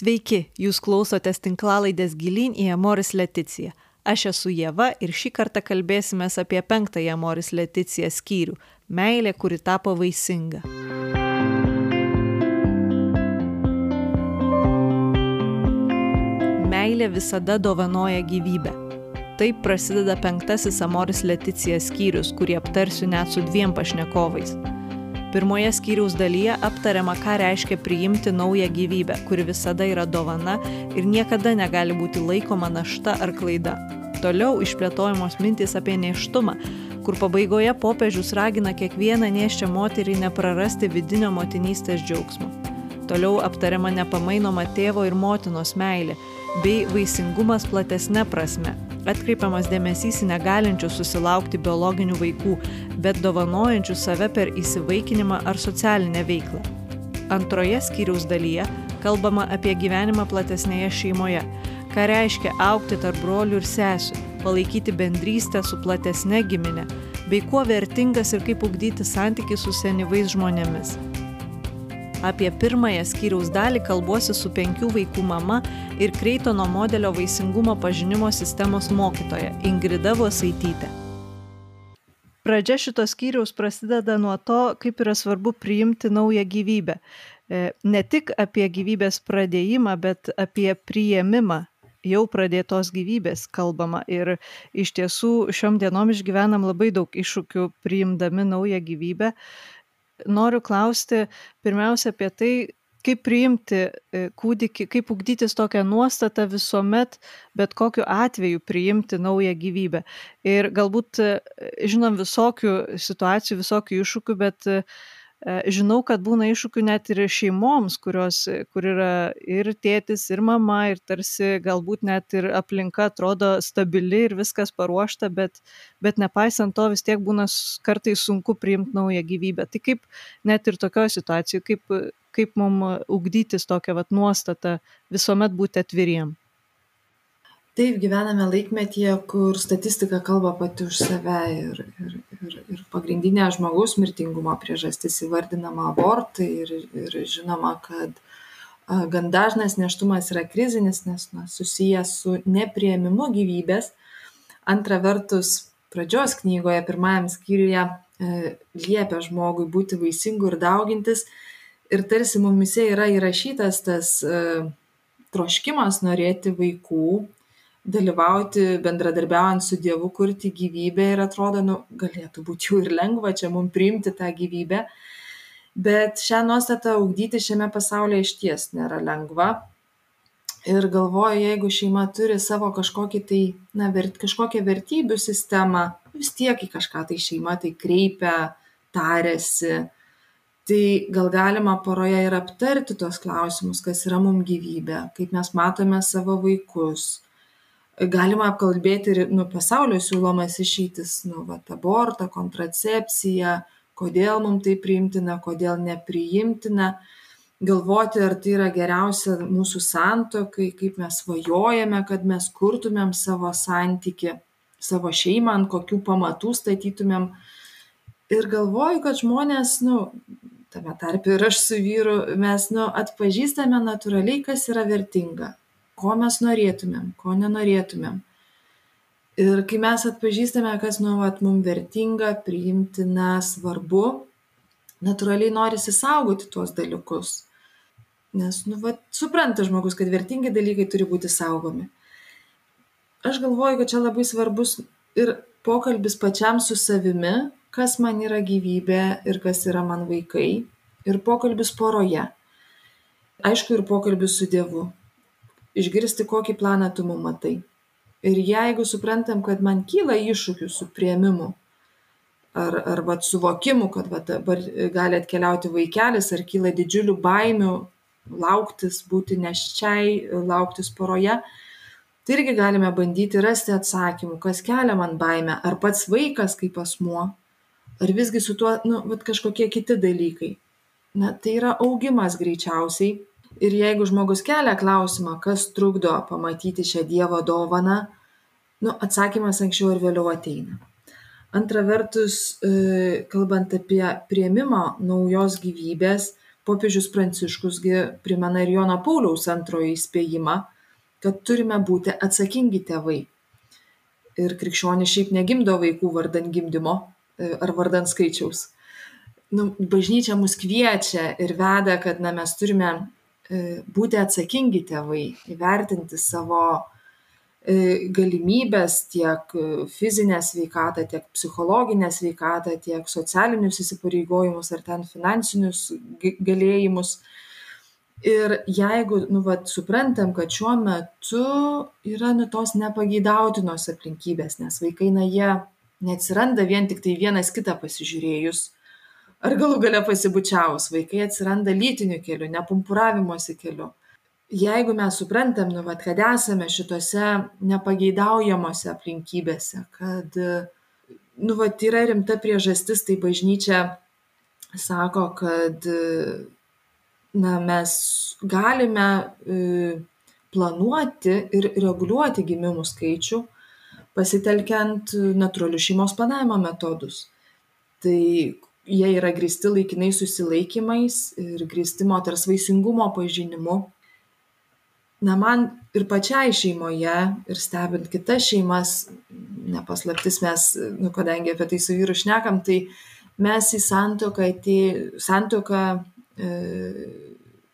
Sveiki, jūs klausotės tinklalaidės gilin į Amoris Leticiją. Aš esu Jėva ir šį kartą kalbėsime apie penktąją Amoris Leticiją skyrių - meilė, kuri tapo vaisinga. Meilė visada dovanoja gyvybę. Taip prasideda penktasis Amoris Leticija skyrius, kurį aptarsiu net su dviem pašnekovais. Pirmoje skyriaus dalyje aptariama, ką reiškia priimti naują gyvybę, kuri visada yra dovana ir niekada negali būti laikoma našta ar klaida. Toliau išplėtojamos mintys apie neštumą, kur pabaigoje popiežius ragina kiekvieną neščią moterį neprarasti vidinio motinystės džiaugsmo. Toliau aptariama nepamainoma tėvo ir motinos meilė bei vaisingumas platesnė prasme, atkreipiamas dėmesys į negalinčius susilaukti biologinių vaikų, bet dovanojančius save per įsivaikinimą ar socialinę veiklą. Antroje skyriaus dalyje kalbama apie gyvenimą platesnėje šeimoje, ką reiškia aukti tarp brolių ir sesių, palaikyti bendrystę su platesne giminė, bei kuo vertingas ir kaip ugdyti santykių su senyvais žmonėmis. Apie pirmąją skyriaus dalį kalbuosi su penkių vaikų mama ir Kreitono modelio vaisingumo pažinimo sistemos mokytoja Ingrida Vosaitytė. Pradžia šitos skyriaus prasideda nuo to, kaip yra svarbu priimti naują gyvybę. E, ne tik apie gyvybės pradėjimą, bet apie priėmimą jau pradėtos gyvybės kalbama. Ir iš tiesų šiom dienom išgyvenam labai daug iššūkių priimdami naują gyvybę noriu klausti pirmiausia apie tai, kaip priimti e, kūdikį, kaip ugdytis tokią nuostatą visuomet, bet kokiu atveju priimti naują gyvybę. Ir galbūt e, žinom visokių situacijų, visokių iššūkių, bet uh, žinau, kad būna iššūkių net ir šeimoms, kurios, kur yra ir tėtis, ir mama, ir tarsi galbūt net ir aplinka atrodo stabili ir viskas paruošta, bet, bet nepaisant to vis tiek būna kartais sunku priimti naują gyvybę. Tai kaip net ir tokioje situacijoje, kaip, kaip mums ugdytis tokią vat, nuostatą visuomet būti atviriem taip gyvename laikmetyje kur statistika kalba pati už save ir ir ir ir pagrindinė žmogaus mirtingumo priežastis įvardinama abortai ir ir žinoma kad gan dažnas nėštumas yra krizinis nes na susijęs su nepriėmimu gyvybės. Antra vertus pradžios knygoje pirmajam skyriuje e, liepia žmogui būti vaisingu ir daugintis. Ir tarsi mumyse yra įrašytas tas e, troškimas norėti vaikų dalyvauti bendradarbiaujant su Dievu, kurti gyvybę ir atrodo, nu, galėtų būti jau ir lengva čia mums priimti tą gyvybę. Bet šią nuostatą ugdyti šiame pasaulyje iš ties nėra lengva. Ir galvoju, jeigu šeima turi savo kažkokį tai, na, vert, kažkokią vertybių sistemą, vis tiek į kažką tai šeima tai kreipia, tarėsi, tai gal galima poroje ir aptarti tuos klausimus, kas yra mums gyvybė, kaip mes matome savo vaikus, galima apkalbėti ir nu, pasaulio siūlomas išeitis, nu, va, abortą, kontracepciją, kodėl mums tai priimtina, kodėl nepriimtina, galvoti, ar tai yra geriausia mūsų santokai, kaip mes svajojame, kad mes kurtumėm savo santyki, savo šeimą, ant kokių pamatų statytumėm. Ir galvoju, kad žmonės, nu, tame tarp ir aš su vyru, mes, nu, atpažįstame natūraliai, kas yra vertinga ko mes norėtumėm, ko nenorėtumėm. Ir kai mes atpažįstame, kas nu, vat, mums vertinga, priimtina, svarbu, natūraliai norisi saugoti tuos dalykus. Nes, nu, vat, supranta žmogus, kad vertingi dalykai turi būti saugomi. Aš galvoju, kad čia labai svarbus ir pokalbis pačiam su savimi, kas man yra gyvybė ir kas yra man vaikai, ir pokalbis poroje. Aišku, ir pokalbis su Dievu išgirsti, kokį planą tu mum matai. Ir jeigu suprantam, kad man kyla iššūkių su prieimimu, ar, ar vat, suvokimu, kad vat, dabar gali atkeliauti vaikelis, ar kyla didžiulių baimių lauktis, būti neščiai, lauktis poroje, tai irgi galime bandyti rasti atsakymų, kas kelia man baimę, ar pats vaikas kaip asmuo, ar visgi su tuo, nu, vat, kažkokie kiti dalykai. Na, tai yra augimas greičiausiai ir jeigu žmogus kelia klausimą kas trukdo pamatyti šią dievo dovaną nu atsakymas anksčiau ar vėliau ateina antra vertus e, kalbant apie priėmimą naujos gyvybės popiežius Pranciškusgi primena ir Jono Pauliaus antrojo įspėjimą, kad turime būti atsakingi tėvai. Ir krikščionys šiaip negimdo vaikų vardan gimdymo e, ar vardan skaičiaus. Nu, bažnyčia mus kviečia ir veda, kad na, mes turime būti atsakingi tėvai, įvertinti savo E, galimybes tiek fizinę sveikatą, tiek psichologinę sveikatą, tiek socialinius įsipareigojimus ar ten finansinius galėjimus. Ir jeigu, nu, vat, suprantam, kad šiuo metu yra, nu, tos nepageidautinos aplinkybės, nes vaikai, na, jie neatsiranda vien tik tai vienas kitą pasižiūrėjus, ar galų gale pasibučiaus, vaikai atsiranda lytiniu keliu, nepumpuravimuose keliu jeigu mes suprantam, nu, vat, kad esame šitose nepageidaujamose aplinkybėse, kad nu, vat, yra rimta priežastis, tai bažnyčia sako, kad na, mes galime e, planuoti ir reguliuoti gimimų skaičių, pasitelkiant natūralius šeimos planavimo metodus. Tai jie yra grįsti laikinai susilaikymais ir grįsti moters vaisingumo pažinimu. Na man ir pačiai šeimoje ir stebint kitas šeimas, nepaslaptis mes, nu, kadangi apie tai su vyru šnekam, tai mes į santoką, santoką e,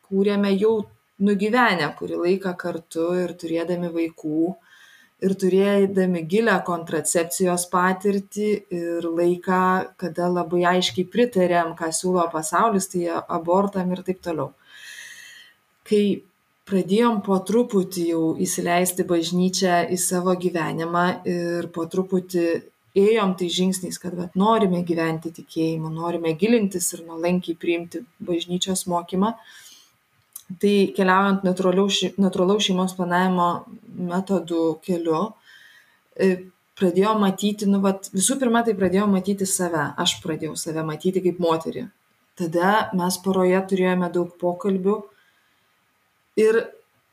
kūrėme jau nugyvenę kurį laiką kartu ir turėdami vaikų ir turėdami gilę kontracepcijos patirtį ir laiką, kada labai aiškiai pritarėm, ką siūlo pasaulis, tai abortam ir taip toliau. Kai pradėjom po truputį jau įsileisti bažnyčią į savo gyvenimą ir po truputį ėjom tai žingsniais, kad vat, norime gyventi tikėjimu, norime gilintis ir nuolankiai priimti bažnyčios mokymą. Tai keliaujant natūralaus šeimos planavimo metodų keliu, e, pradėjau matyti, nu, vat, visų pirma, tai pradėjau matyti save, aš pradėjau save matyti kaip moterį. Tada mes poroje turėjome daug pokalbių, ir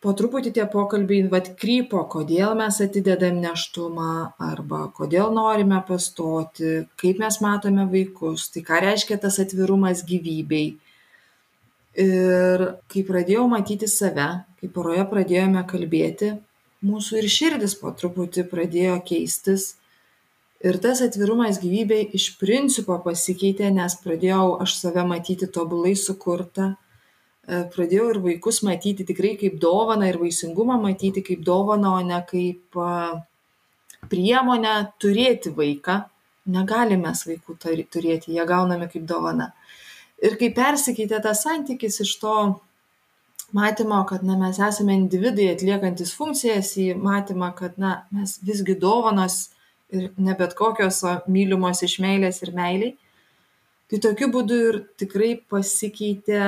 po truputį tie pokalbiai vat krypo kodėl mes atidedam nėštumą arba kodėl norime pastoti kaip mes matome vaikus tai ką reiškia tas atvirumas gyvybei ir kai pradėjau matyti save kai poroje pradėjome kalbėti mūsų ir širdis po truputį pradėjo keistis ir tas atvirumas gyvybei iš principo pasikeitė nes pradėjau aš save matyti tobulai sukurtą E, pradėjau ir vaikus matyti tikrai kaip dovaną ir vaisingumą matyti kaip dovaną, o ne kaip priemonę turėti vaiką. Negalime vaikų turėti, jie gaunami kaip dovana. Ir kai persikeitė tas santykis iš to matymo, kad na, mes esame individai atliekantis funkcijas į matymą, kad na, mes visgi dovanos ir ne bet kokios, o mylimos iš meilės ir meiliai, tai tokiu būdu ir tikrai pasikeitė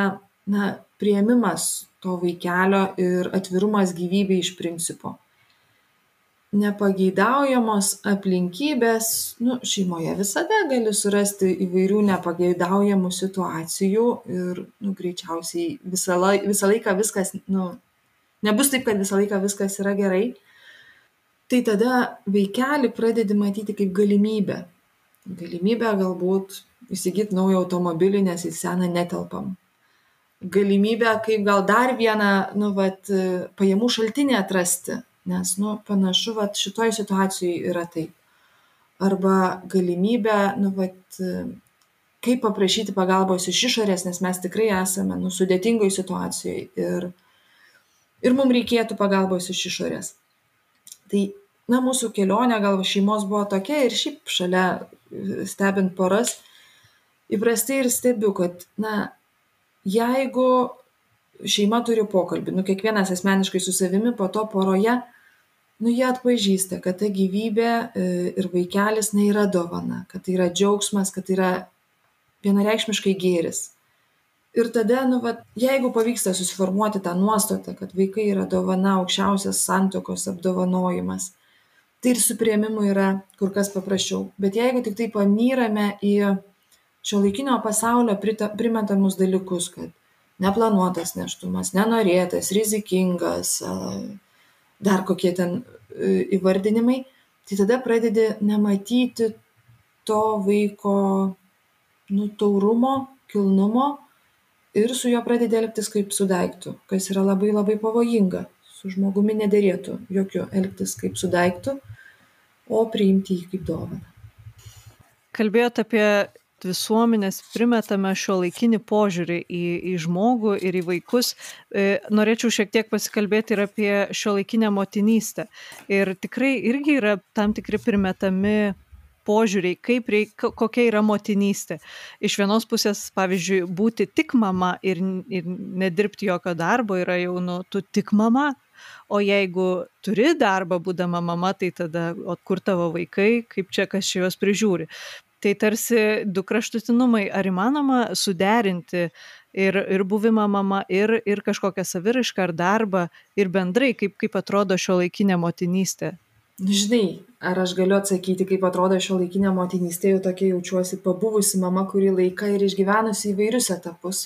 na, priėmimas to vaikelio ir atvirumas gyvybei iš principo. Nepageidaujamos aplinkybės, nu, šeimoje visada gali surasti įvairių nepageidaujamų situacijų ir, nu, greičiausiai visą, laik, visą laiką viskas, nu, nebus taip, kad visą laiką viskas yra gerai. Tai tada vaikelį pradedi matyti kaip galimybę. Galimybę galbūt įsigyti naują automobilį, nes į seną netelpam galimybę kaip gal dar vieną nu vat pajamų šaltinį atrasti nes nu panašu vat šitoj situacijoj yra taip. Arba galimybę nu vat kaip paprašyti pagalbos iš išorės nes mes tikrai esame nu sudėtingoj situacijoj ir ir mum reikėtų pagalbos iš išorės. Tai na mūsų kelionė gal šeimos buvo tokia ir šiaip šalia stebint poras įprastai ir stebiu kad na jeigu šeima turi pokalbį, nu kiekvienas asmeniškai su savimi, po to poroje, nu jie atpažįsta, kad ta gyvybė e, ir vaikelis na yra dovana, kad tai yra džiaugsmas, kad tai yra vienareikšmiškai gėris. Ir tada, nu, va, jeigu pavyksta susiformuoti tą nuostatą, kad vaikai yra dovana, aukščiausias santokos apdovanojimas, tai ir su prieimimu yra kur kas paprasčiau. Bet jeigu tik tai panyrame į šiuolaikinio pasaulio primetamus dalykus, kad neplanuotas neštumas, nenorėtas, rizikingas, dar kokie ten e, įvardinimai, tai tada pradedi nematyti to vaiko nutaurumo, kilnumo ir su juo pradedi elgtis kaip su daiktu, kas yra labai labai pavojinga. Su žmogumi nederėtų jokių elgtis kaip su daiktu, o priimti jį kaip dovaną. Kalbėjote apie visuomenės primetame šio laikinį požiūrį į, į žmogų ir į vaikus. E, norėčiau šiek tiek pasikalbėti ir apie šio laikinę motinystę. Ir tikrai irgi yra tam tikri primetami požiūriai, kaip reikia, kokia yra motinystė. Iš vienos pusės, pavyzdžiui, būti tik mama ir, ir nedirbti jokio darbo yra jau, nu, tu tik mama. O jeigu turi darbą būdama mama, tai tada, o kur tavo vaikai, kaip čia kas čia juos prižiūri. Tai tarsi du kraštutinumai, ar įmanoma suderinti ir, ir buvimą mama, ir, ir kažkokią saviraišką ar darbą, ir bendrai, kaip, kaip atrodo šio laikinė motinystė Nu, žinai, ar aš galiu atsakyti, kaip atrodo šio laikinė motinystė, jau tokia jaučiuosi pabuvusi mama kurį laiką ir išgyvenusi įvairius etapus.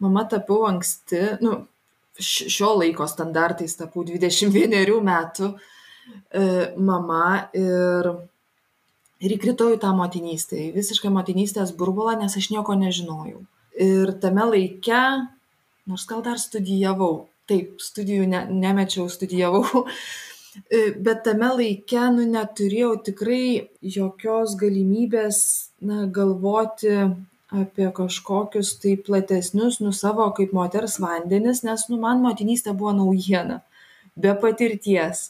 Mama tapau anksti, nu, šio laiko standartais tapau 21 metų e, mama ir, ir įkritau į tą motinystę, į visišką motinystės burbulą, nes aš nieko nežinojau. Ir tame laike, nors gal dar studijavau, taip, studijų ne, nemečiau, studijavau, E, bet tame laike nu neturėjau tikrai jokios galimybės na galvoti apie kažkokius tai platesnius nu savo kaip moters vandenis nes nu man motinystė buvo naujiena be patirties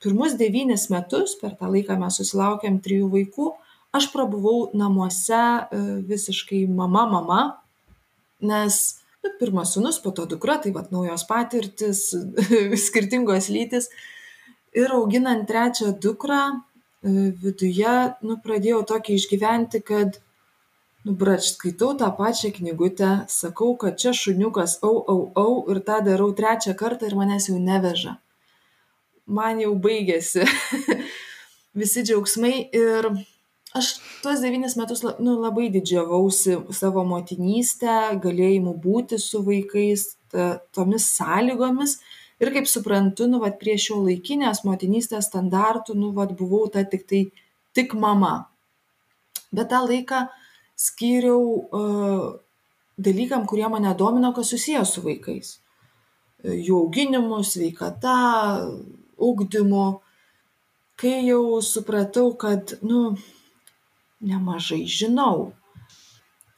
pirmus devynis metus per tą laiką mes susilaukėm trijų vaikų aš prabuvau namuose e, visiškai mama mama nes nu, pirmas sūnus po to dukra tai vat naujos patirtys skirtingos lytys ir auginant trečią dukrą e, viduje nu pradėjau tokį išgyventi kad nu brač skaitau tą pačią knygutę sakau kad čia šuniukas au au au ir tą darau trečią kartą ir manęs jau neveža man jau baigėsi visi džiaugsmai ir aš tuos devynis metus nu labai didžiavausi savo motinyste galėjimu būti su vaikais ta tomis sąlygomis ir kaip suprantu nu vat prie šiuolaikinės motinystės standartų nu vat buvau ta tiktai tik mama bet tą laiką skyriau uh, dalykam, kurie mane domino, kas susijęs su vaikais. Jų auginimu, sveikata, ugdymu. Kai jau supratau, kad, nu, nemažai žinau,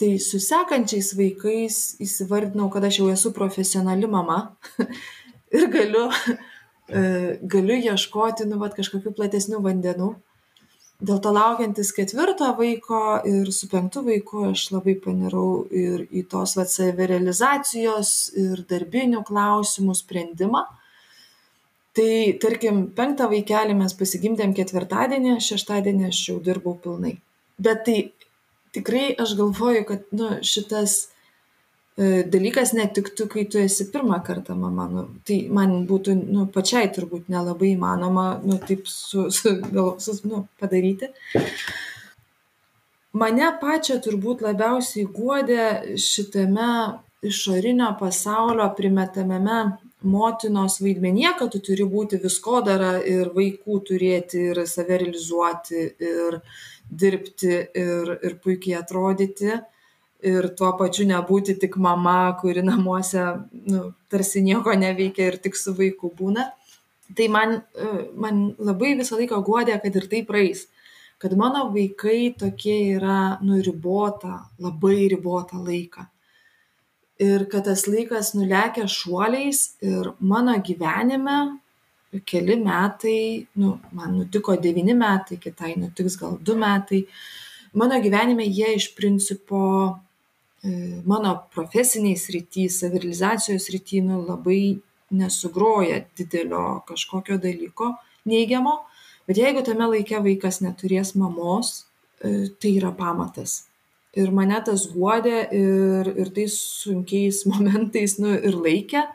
tai su sekančiais vaikais įsivardinau, kad aš jau esu profesionali mama ir galiu, e, galiu ieškoti, nu, vat, kažkokių platesnių vandenų. Dėl to laukiantis ketvirto vaiko ir su penktu vaiku aš labai panirau ir į tos savirealizacijos ir darbinių klausimų sprendimą. Tai tarkim, penktą vaikelį mes pasigimdėm ketvirtadienį, šeštadienį aš jau dirbau pilnai. Bet tai tikrai aš galvoju, kad nu, šitas E, dalykas netiktų, kai tu esi pirmą kartą mama. Nu, tai man būtų nu, pačiai turbūt nelabai įmanoma nu, taip su, su, gal, su, nu, padaryti. Mane pačią turbūt labiausiai guodė šitame išorinio pasaulio primetamame motinos vaidmenyje, kad tu turi būti viskodara ir vaikų turėti ir save realizuoti ir dirbti ir, ir puikiai atrodyti ir tuo pačiu nebūti tik mama, kuri namuose nu, tarsi nieko neveikia ir tik su vaiku būna. Tai man, e, man labai visą laiką guodė, kad ir tai praeis. Kad mano vaikai tokie yra nuribota, labai ribota laiką. Ir kad tas laikas nulekia šuoliais ir mano gyvenime keli metai, nu, man nutiko devyni metai, kitai nutiks gal du metai. Mano gyvenime jie iš principo E, mano profesinėj srity, savirealizacijos srity, nu, labai nesugroja didelio kažkokio dalyko neigiamo, bet jeigu tame laike vaikas neturės mamos, e, tai yra pamatas. Ir mane tas guodė ir, ir tais sunkiais momentais, nu, ir laikė,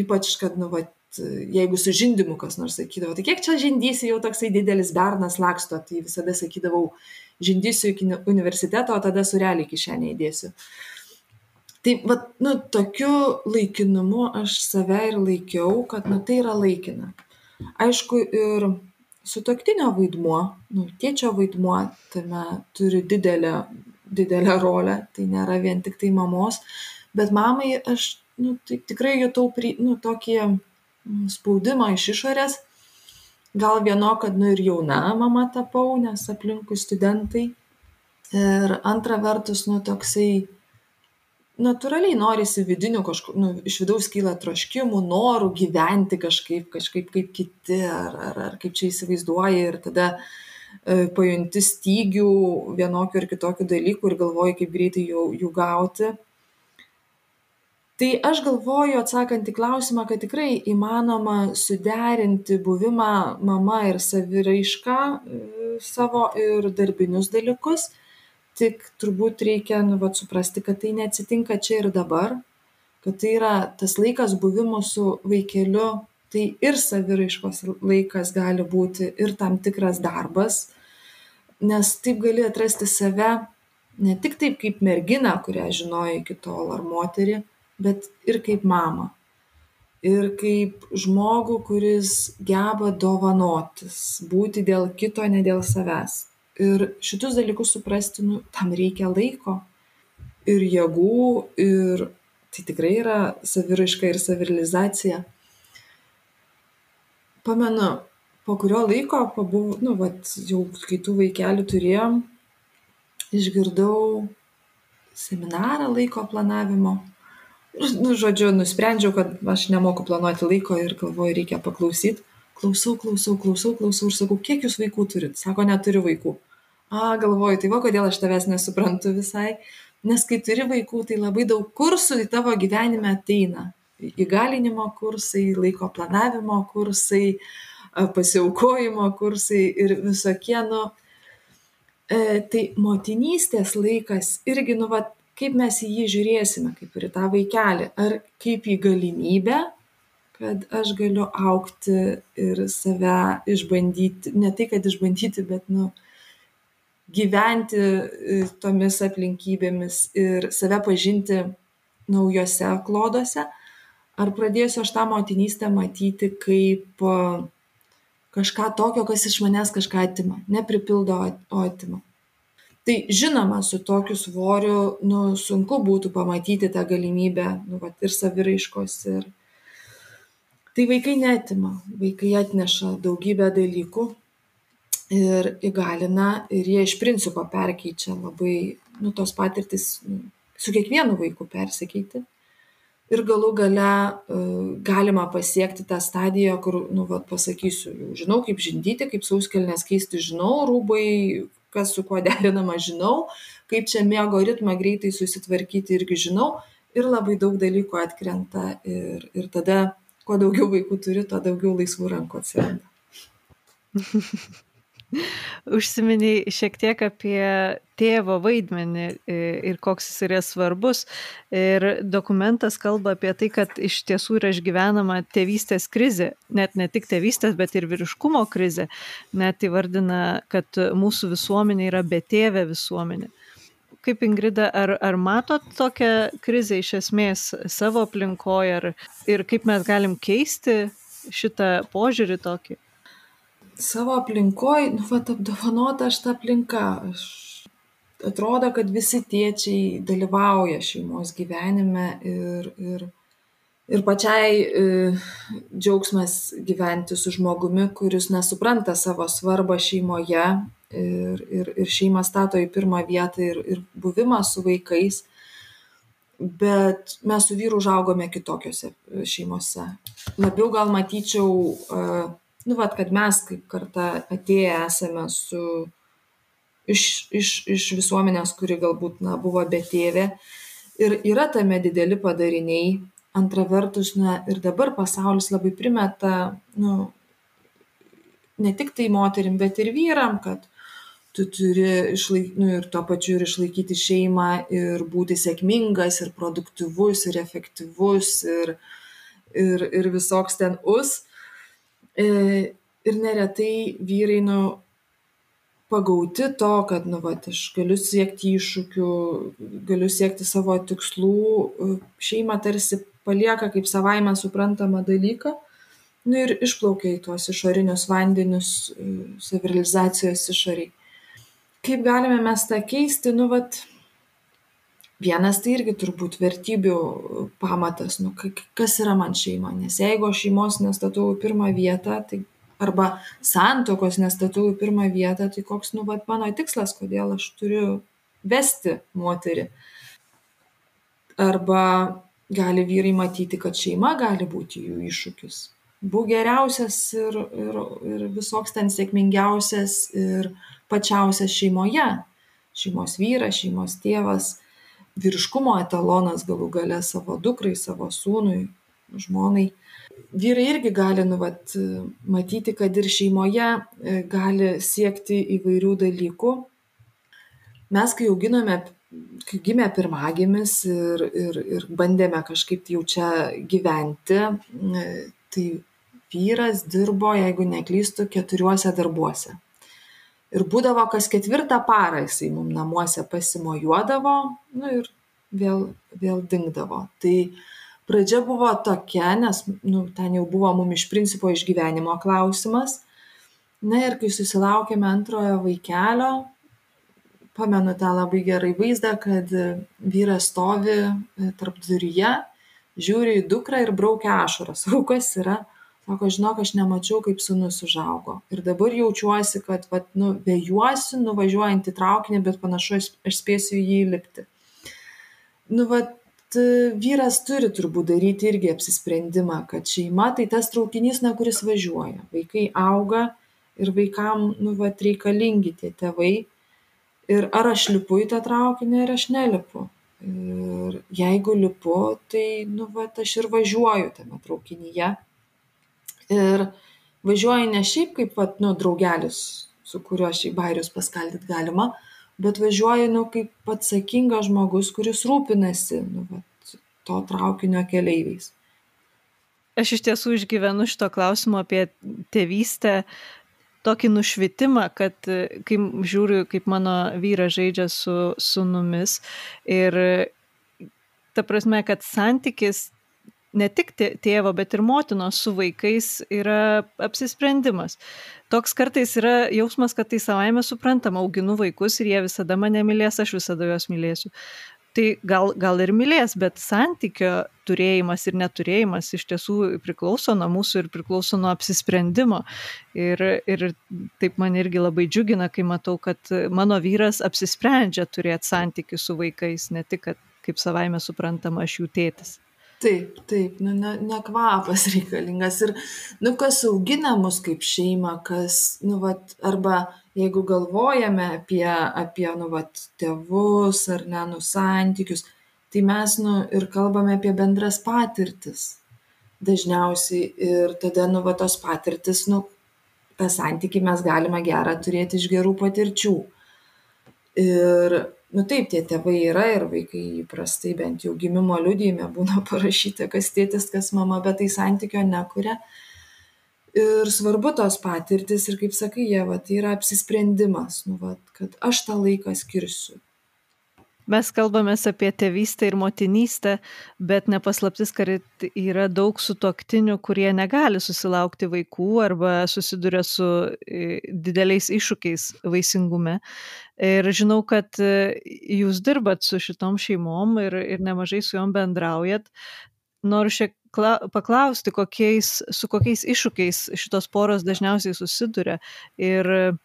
ypač, kad, nu, va, jeigu su žindimu kas nors sakydavo, tai kiek čia žindysi jau toksai didelis bernas laksto, tai visada sakydavau, žindysiu iki universiteto, o tada surelį kišenę įdėsiu. Tai, va, nu, tokiu laikinumu aš save ir laikiau, kad, nu, tai yra laikina. Aišku, ir sutoktinio vaidmuo, nu, tėčio vaidmuo tame turi didelę didelę rolę, tai nėra vien tik tai mamos, bet mamai aš nu, tai tikrai jutau pri, nu, tokį mm, spaudimą iš išorės, gal vieno, kad nu ir jauna mama tapau, nes aplinkui studentai. Ir antra vertus, nu toksai natūraliai norisi vidinių kažkokių, nu, iš vidaus kyla troškimų, norų gyventi kažkaip, kažkaip kaip kiti, ar, ar, ar kaip čia įsivaizduoji ir tada e, pajunti stygių vienokių ir kitokių dalykų ir galvoji, kaip greitai jų, jų gauti. Tai aš galvoju, atsakant į klausimą, kad tikrai įmanoma suderinti buvimą mama ir saviraišką e, savo ir darbinius dalykus tik turbūt reikia nu vat suprasti kad tai neatsitinka čia ir dabar kad tai yra tas laikas buvimo su vaikeliu tai ir saviraiškos laikas gali būti ir tam tikras darbas nes taip gali atrasti save ne tik taip kaip merginą kurią žinojai iki tol ar moterį bet ir kaip mamą ir kaip žmogų kuris geba dovanotis būti dėl kito ne dėl savęs Ir šitus dalykus suprasti, nu, tam reikia laiko ir jėgų, ir tai tikrai yra saviraiška ir savirilizacija. Pamenu, po kurio laiko, pabuv, nu, vat, jau kai tų vaikelių turėjom, išgirdau seminarą laiko planavimo. Nu, žodžiu, nusprendžiau, kad aš nemoku planuoti laiko ir galvoju, reikia paklausyti. Klausau, klausau, klausau, klausau ir sakau, kiek jūs vaikų turit? Sako, neturiu vaikų a galvoju tai va kodėl aš tavęs nesuprantu visai nes kai turi vaikų tai labai daug kursų į tavo gyvenime ateina įgalinimo kursai laiko planavimo kursai pasiaukojimo kursai ir visokie nu e, tai motinystės laikas irgi nu vat kaip mes į jį žiūrėsime kaip ir į tą vaikelį. Ar kaip į galimybę kad aš galiu aukti ir save išbandyti ne tai kad išbandyti bet nu gyventi e, tomis aplinkybėmis ir save pažinti naujose kloduose, ar pradėsiu aš tą motinystę matyti kaip kažką tokio, kas iš manęs kažką atima, nepripildo, o atima. Tai žinoma, su tokiu svoriu, nu, sunku būtų pamatyti tą galimybę, nu, vat, ir saviraiškos, ir... Tai vaikai netima, vaikai atneša daugybę dalykų, ir įgalina ir jie iš principo perkeičia labai, nu, tos patirtis nu, su kiekvienu vaiku persikeiti. Ir galų gale uh, galima pasiekti tą stadiją, kur, nu, va, pasakysiu, jau žinau, kaip žindyti, kaip sauskelnes keisti, žinau, rūbai, kas su kuo derinama, žinau, kaip čia mėgo ritmą greitai susitvarkyti irgi žinau. Ir labai daug dalykų atkrenta ir, ir tada, kuo daugiau vaikų turi, tuo daugiau laisvų rankų atsiranda. Užsiminiai šiek tiek apie tėvo vaidmenį e, ir koks jis yra svarbus. Ir dokumentas kalba apie tai, kad iš tiesų yra išgyvenama tėvystės krizė. Net ne tik tėvystės, bet ir vyriškumo krizė. Net įvardina, kad mūsų visuomenė yra betėvė visuomenė. Kaip Ingrida, ar, ar matot tokią krizę iš esmės savo aplinkoje ar, ir kaip mes galim keisti šitą požiūrį tokį? Savo aplinkoj, nu, va, apdovanota aš tą aplinką. Aš, atrodo, kad visi tėčiai dalyvauja šeimos gyvenime ir, ir, ir pačiai e, džiaugsmas gyventi su žmogumi, kuris nesupranta savo svarbą šeimoje ir, ir, ir šeimą stato į pirmą vietą ir, ir buvimą su vaikais. Bet mes su vyru užaugome kitokiose šeimose. Labiau gal matyčiau uh, nu vat kad mes kaip karta atėję esame su iš, iš, iš visuomenės, kuri galbūt na, buvo betėvė. Ir yra tame dideli padariniai. Antra vertus, na, ir dabar pasaulis labai primeta, nu, ne tik tai moterim, bet ir vyram, kad tu turi išlaikyti, nu, ir tuo pačiu ir išlaikyti šeimą, ir būti sėkmingas, ir produktyvus, ir efektyvus, ir, ir, ir visoks ten us. E, ir neretai vyrai, nu, pagauti to, kad, nu, va, aš galiu siekti iššūkių, galiu siekti savo tikslų, e, šeima tarsi palieka kaip savaime suprantamą dalyką, nu ir išplaukia į tuos išorinius vandenius e, savirilizacijos išoriai. Kaip galime mes tą keisti, nu, vat, Vienas tai irgi turbūt vertybių pamatas, nu, kas yra man šeima, nes jeigu aš šeimos nestatau į pirmą vietą, tai arba santokos nestatau į pirmą vietą, tai koks, nu, vat, mano tikslas, kodėl aš turiu vesti moterį. Arba gali vyrai matyti, kad šeima gali būti jų iššūkis. Būk geriausias ir, ir, ir visoks ten sėkmingiausias ir pačiausias šeimoje. Šeimos vyras, šeimos tėvas vyriškumo etalonas galų gale savo dukrai, savo sūnui, žmonai. Vyrai irgi gali, nu, vat, matyti, kad ir šeimoje e, gali siekti įvairių dalykų. Mes, kai auginome, kai gimė pirmagimis ir, ir, ir bandėme kažkaip jau čia gyventi, e, tai vyras dirbo, jeigu neklystu, keturiuose darbuose ir būdavo kas ketvirtą parą jisai mum namuose pasimojuodavo, nu ir vėl, vėl dingdavo. Tai pradžia buvo tokia, nes nu, ten jau buvo mum iš principo išgyvenimo klausimas. Na ir kai susilaukėme antrojo vaikelio, pamenu tą labai gerai vaizdą, kad vyras stovi tarp duryje, žiūri į dukrą ir braukia ašaras. Rūkas yra sako žinok aš nemačiau kaip sūnus užaugo. Ir dabar jaučiuosi kad vat nu vejuosi nuvažiuojant į traukinį bet panašu aš aš spėsiu į jį įlipti. Nu vat vyras turi turbūt daryti irgi apsisprendimą kad šeima tai tas traukinys na kuris važiuoja. Vaikai auga ir vaikam nu vat reikalingi tie tėvai. Ir ar aš lipu į tą traukinį ar aš nelipu. Ir jeigu lipu tai nu vat aš ir važiuoju tame traukinyje ir važiuoji ne šiaip kaip vat nu draugelis su kuriuo šiaip bajerius paskaldyt galima bet važiuoji nu kaip atsakingas žmogus kuris rūpinasi nu vat to traukinio keleiviais. Aš iš tiesų išgyvenu šito klausimo apie tėvystę tokį nušvitimą, kad kai žiūriu, kaip mano vyras žaidžia su sunumis ir ta prasme, kad santykis ne tik tėvo, bet ir motinos su vaikais yra apsisprendimas. Toks kartais yra jausmas, kad tai savaime suprantama, auginu vaikus ir jie visada mane mylės, aš visada juos mylėsiu. Tai gal, gal ir mylės, bet santykio turėjimas ir neturėjimas iš tiesų priklauso nuo mūsų ir priklauso nuo apsisprendimo. Ir, ir taip man irgi labai džiugina, kai matau, kad mano vyras apsisprendžia turėti santykių su vaikais, ne tik, kad kaip savaime suprantama, aš jų tėtis. Taip, taip, nu, ne, ne kvapas reikalingas. Ir, nu, kas augina mus kaip šeima, kas, nu, vat, arba jeigu galvojame apie, apie, nu, vat, tėvus ar ne, nu, santykius, tai mes, nu, ir kalbame apie bendras patirtis. Dažniausiai ir tada, nu, va, tos patirtis, nu, tą santykį mes galime gerą turėti iš gerų patirčių. Ir nu taip tie tėvai yra ir vaikai įprastai bent jau gimimo liudijime būna parašyta kas tėtis kas mama bet tai santykio nekuria. Ir svarbu tos patirtys ir kaip sakai ieva tai yra apsisprendimas nu vat kad aš tą laiką skirsiu Mes kalbamės apie tėvystę ir motinystę, bet nepaslaptis, kad yra daug sutoktinių, kurie negali susilaukti vaikų arba susiduria su e, dideliais iššūkiais vaisingume. Ir žinau, kad e, jūs dirbat su šitom šeimom ir, ir nemažai su juom bendraujat. Noriu šiek paklausti, kokiais, su kokiais iššūkiais šitos poros dažniausiai susiduria ir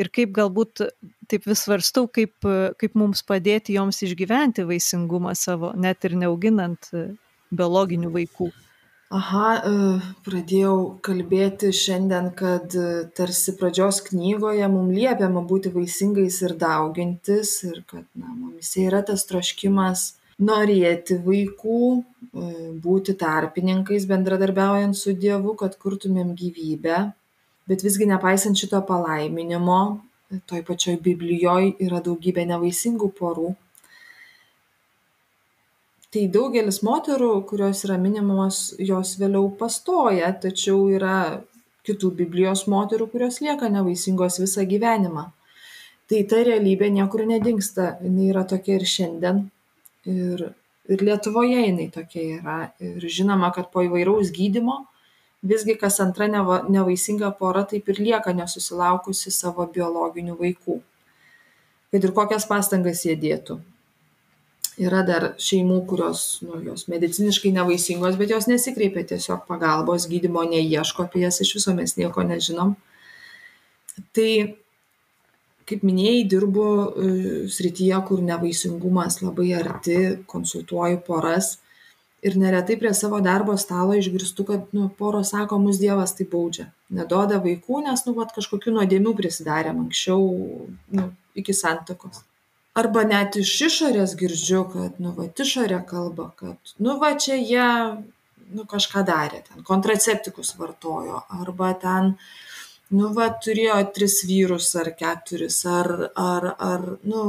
ir kaip galbūt taip vis svarstau, kaip, kaip mums padėti joms išgyventi vaisingumą savo, net ir neauginant biologinių vaikų. Aha, e, pradėjau kalbėti šiandien, kad e, tarsi pradžios knygoje mums liepiama būti vaisingais ir daugintis ir kad na, mums yra tas troškimas norėti vaikų, e, būti tarpininkais, bendradarbiaujant su Dievu, kad kurtumėm gyvybę bet visgi nepaisant šito palaiminimo toj pačioj biblijoj yra daugybė nevaisingų porų. Tai daugelis moterų kurios yra minimos jos vėliau pastoja tačiau yra kitų biblijos moterų kurios lieka nevaisingos visą gyvenimą. Tai ta realybė niekur nedingsta jinai yra tokia ir šiandien. Ir ir lietuvoje jinai tokia yra. Ir žinoma kad po įvairaus gydymo visgi kas antra neva nevaisinga pora taip ir lieka nesusilaukusi savo biologinių vaikų. Kad ir kokias pastangas jie dėtų. Yra dar šeimų, kurios, nu, jos mediciniškai nevaisingos, bet jos nesikreipia tiesiog pagalbos, gydimo neieško, apie jas iš viso mes nieko nežinom. Tai, kaip minėjai, dirbu e, srityje, kur nevaisingumas labai arti, konsultuoju poras ir neretai prie savo darbo stalo išgirstu, kad nu, poros sako, mus Dievas tai baudžia. Nedoda vaikų, nes nu, vat, kažkokių nuodėmių prisidarėm anksčiau, nu, iki santokos arba net iš išorės girdžiu kad nu vat išorė kalba kad nu va čia jie nu kažką darė ten kontraceptikus vartojo. Arba ten nu va turėjo tris vyrus ar keturis ar ar ar nu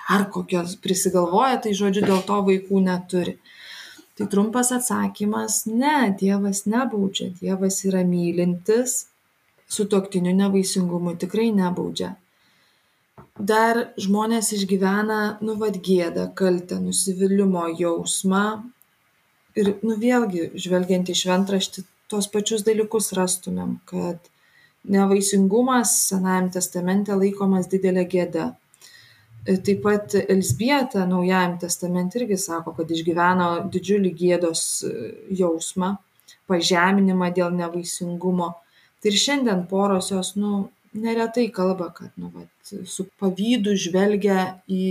dar kokios prisigalvoja tai žodžiu dėl to vaikų neturi tai trumpas atsakymas ne dievas nebaudžia. Dievas yra mylintis. Sutuoktinių nevaisingumu tikrai nebaudžia. Dar žmonės išgyvena nu vat gėdą kaltę nusivylimo jausmą. Ir nu vėlgi žvelgiant į šventraštį tuos pačius dalykus rastumėm kad nevaisingumas senajam testamente laikomas didele gėda taip pat elzbieta naujajam testamente irgi sako kad išgyveno didžiulį gėdos jausmą pažeminimą dėl nevaisingumo tai ir šiandien poros jos nu neretai kalba kad nu vat su pavydu žvelgia į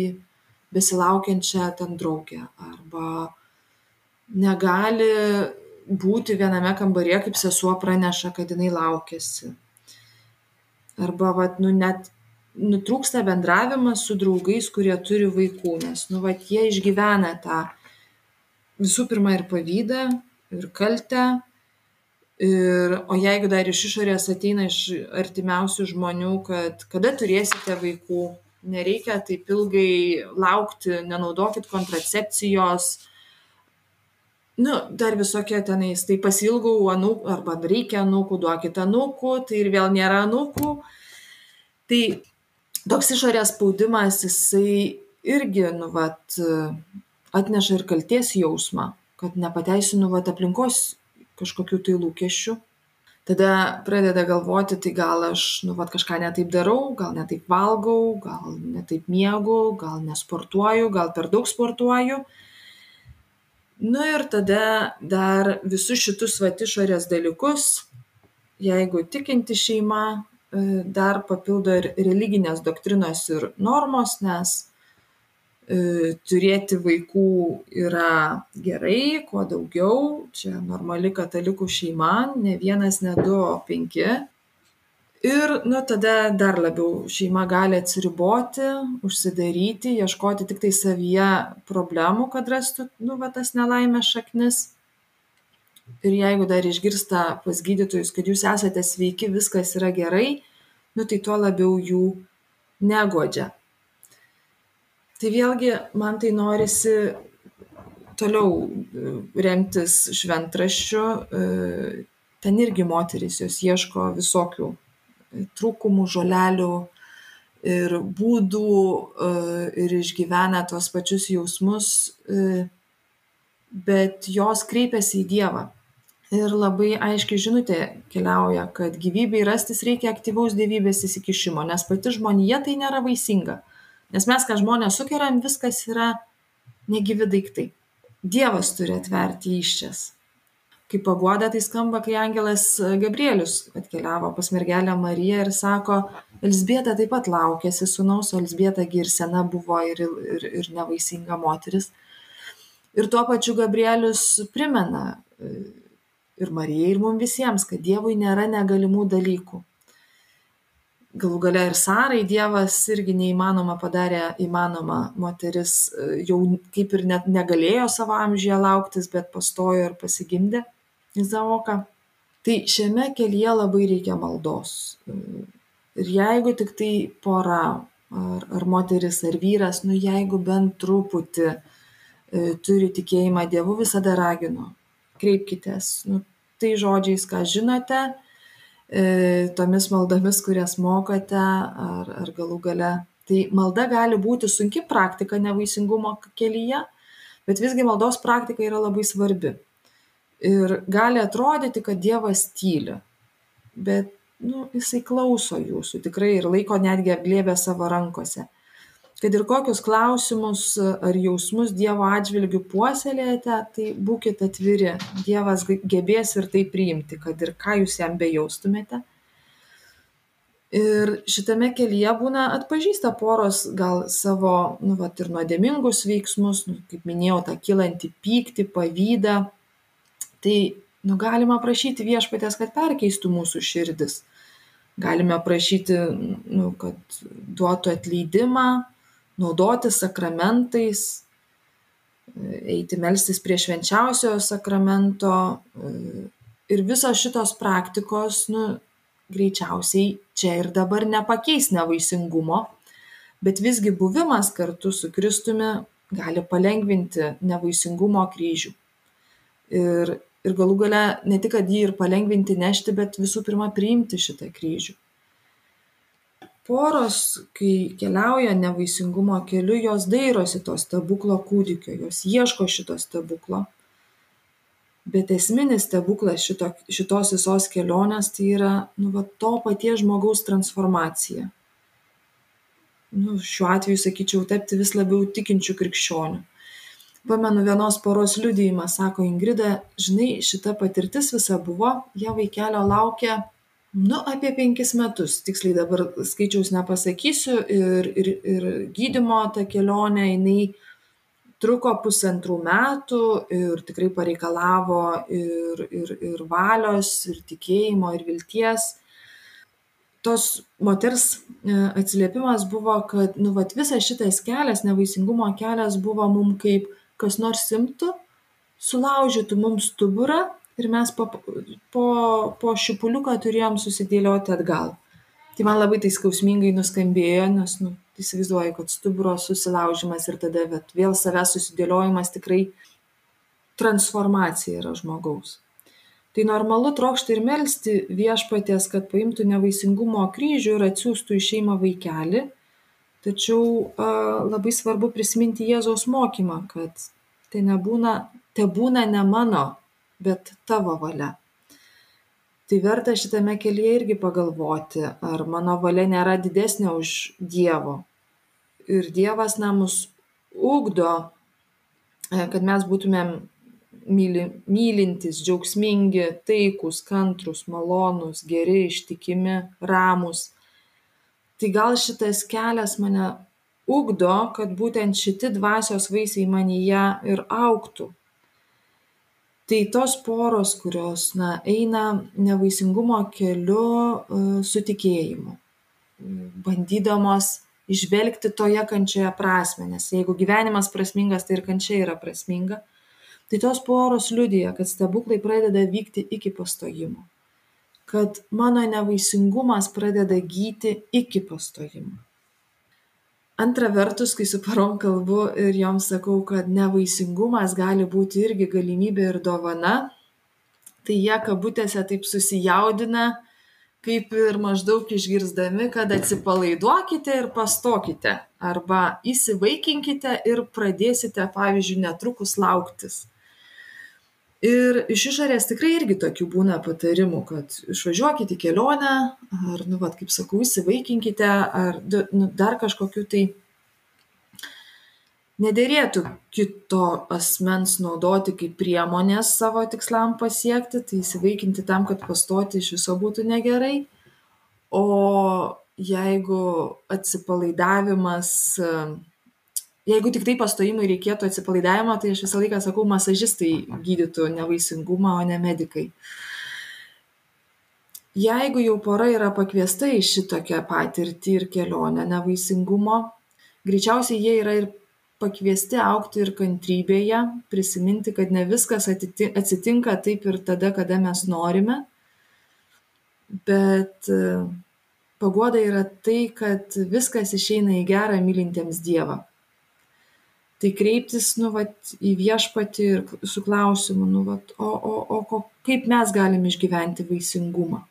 besilaukiančią ten draugę arba negali būti viename kambaryje, kaip sesuo praneša, kad jinai laukiasi. Arba vat, nu, net nutrūksta bendravimas su draugais, kurie turi vaikų, nes nu, vat, jie išgyvena tą visų pirma ir pavydą, ir kaltę, ir o jeigu dar iš išorės ateina iš artimiausių žmonių kad kada turėsite vaikų nereikia taip ilgai laukti nenaudokit kontracepcijos. Nu dar visokie tenais tai pasiilgau anūkų arba reikia anūkų duokit anūkų tai ir vėl nėra anūkų. Tai toks išorės spaudimas jisai irgi nu vat atneša ir kaltės jausmą kad nepateisinu vat aplinkos kažkokių tai lūkesčių. Tada pradeda galvoti, tai gal aš, nu, vat kažką netaip darau, gal netaip valgau, gal netaip miegu, gal nesportuoju, gal per daug sportuoju. Nu ir tada dar visus šitus vat išorės dalykus, jeigu tikinti šeima, dar papildo ir religinės doktrinos ir normos, nes E, turėti vaikų yra gerai, kuo daugiau, čia normali katalikų šeima, ne vienas, ne du, o penki. Ir, nu, tada dar labiau šeima gali atsiriboti, užsidaryti, ieškoti tik tai savyje problemų, kad rastų, nu, va, tas nelaimės šaknis. Ir jeigu dar išgirsta pas gydytojus, kad jūs esate sveiki, viskas yra gerai, nu, tai tuo labiau jų negodžia tai vėlgi man tai norisi toliau e, remtis šventraščiu. E, ten irgi moterys jos ieško visokių e, trūkumų, žolelių ir būdų ir išgyvena tuos pačius jausmus, bet jos kreipiasi į Dievą. Ir labai aiškiai žinutė keliauja, kad gyvybei rastis reikia aktyvaus gyvybės įsikišimo, nes pati žmonija tai nėra vaisinga. Nes mes, ką žmonės sukeriam, viskas yra negyvi daiktai. Dievas turi atverti iščias. Kaip paguoda tai skamba, kai angelas Gabrielius atkeliavo pas mergelę Mariją ir sako, Elsbieta taip pat laukėsi sunaus, Elsbieta ir sena buvo ir, ir, ir nevaisinga moteris. Ir tuo pačiu Gabrielius primena ir Marijai, ir mums visiems, kad Dievui nėra negalimų dalykų galų gale ir Sarai Dievas irgi neįmanoma padarė įmanoma. Moteris e, jau kaip ir net negalėjo savo amžiuje lauktis, bet pastojo ir pasigimdė Izaoką. Tai šiame kelyje labai reikia maldos. Ir jeigu tik tai pora, ar, ar moteris, ar vyras, nu jeigu bent truputį e, turi tikėjimą Dievu, visada raginu, kreipkitės. Nu, tai žodžiais, ką žinote, E, tomis maldomis, kurias mokate, ar, ar galų gale. Tai malda gali būti sunki praktika nevaisingumo kelyje, bet visgi maldos praktika yra labai svarbi. Ir gali atrodyti, kad Dievas tyli, bet nu, jisai klauso jūsų tikrai ir laiko netgi apglėbę savo rankose. Kad ir kokius klausimus ar jausmus Dievo atžvilgių puoselėjate, tai būkite atviri. Dievas gebės ir tai priimti, kad ir ką jūs jam bejaustumėte. Ir šitame kelyje būna atpažįsta poros gal savo, nu, vat, ir nuodėmingus veiksmus, nu, kaip minėjau, tą kilantį pyktį, pavydą. Tai, nu, galima prašyti viešpatės, kad perkeistų mūsų širdis. Galime prašyti, nu, kad duotų atleidimą, naudoti sakramentais, eiti melstis prie švenčiausiojo sakramento. Ir visos šitos praktikos, nu, greičiausiai čia ir dabar nepakeis nevaisingumo, bet visgi buvimas kartu su Kristumi gali palengvinti nevaisingumo kryžių. Ir, ir galų gale ne tik, kad jį ir palengvinti nešti, bet visų pirma priimti šitą kryžių poros kai keliauja nevaisingumo keliu jos dairosi to stebuklo kūdikio jos ieško šito stebuklo. Bet esminis stebuklas šito šitos visos kelionės tai yra nu va to paties žmogaus transformacija. Nu šiuo atveju sakyčiau tapti vis labiau tikinčiu krikščioniu. Pamenu vienos poros liudijimą sako ingrida žinai šita patirtis visa buvo jie vaikelio laukė nu apie penkis metus. Tiksliai dabar skaičiaus nepasakysiu. Ir ir ir gydymo ta kelionė jinai truko pusantrų metų ir tikrai pareikalavo ir ir ir valios ir tikėjimo ir vilties. Tos moters e, atsiliepimas buvo kad nu vat visas šitas kelias nevaisingumo kelias buvo mum kaip kas nors imtų sulaužytų mums stuburą ir mes po, po, po šipuliuką turėjom susidėlioti atgal. Tai man labai tai skausmingai nuskambėjo, nes, nu, įsivaizduoju, kad stuburo susilaužimas ir tada bet, vėl savęs susidėliojimas tikrai transformacija yra žmogaus. Tai normalu trokšti ir melstį viešpatės, kad paimtų nevaisingumo kryžių ir atsiųstų į šeimą vaikelį, tačiau a, labai svarbu prisiminti Jėzaus mokymą, kad tai nebūna, te būna ne mano, bet tavo valia. Tai verta šitame kelyje irgi pagalvoti, ar mano valia nėra didesnė už Dievo. Ir Dievas na mus ugdo, e, kad mes būtumėm myli, mylintis, džiaugsmingi, taikus, kantrus, malonus, geri, ištikimi, ramus. Tai gal šitas kelias mane ugdo, kad būtent šiti dvasios vaisiai manyje ir auktų tai tos poros kurios na eina nevaisingumo keliu e, su tikėjimu. Bandydamos įžvelgti toje kančioje prasmę nes jeigu gyvenimas prasmingas tai ir kančia yra prasminga. Tai tos poros liudija kad stebuklai pradeda vykti iki pastojimo. Kad mano nevaisingumas pradeda gyti iki pastojimo antra vertus kai su porom kalbu ir joms sakau kad nevaisingumas gali būti irgi galimybė ir dovana tai jie kabutėse taip susijaudina kaip ir maždaug išgirsdami kad atsipalaiduokite ir pastokite arba įsivaikinkite ir pradėsite pavyzdžiui netrukus lauktis ir iš išorės tikrai irgi tokių būna patarimų kad išvažiuokit į kelionę ar nu vat kaip sakau įsivaikinkite ar nu dar kažkokių tai nederėtų kito asmens naudoti kaip priemonės savo tikslam pasiekti tai įsivaikinti tam kad pastoti iš viso būtų negerai. O jeigu atsipalaidavimas jeigu tiktai pastojimui reikėtų atsipalaidavimo tai aš visą laiką sakau masažistai gydytų nevaisingumą o ne medikai. Jeigu jau pora yra pakviesta į šitokią patirtį ir kelionę nevaisingumo greičiausiai jie yra ir pakviesti augti ir kantrybėje prisiminti kad ne viskas atsitinka taip ir tada kada mes norime. Bet paguoda yra tai kad viskas išeina į gera mylintiems dievą tai kreiptis nu vat į viešpatį ir su klausimu nu vat o o o ko kaip mes galim išgyventi vaisingumą?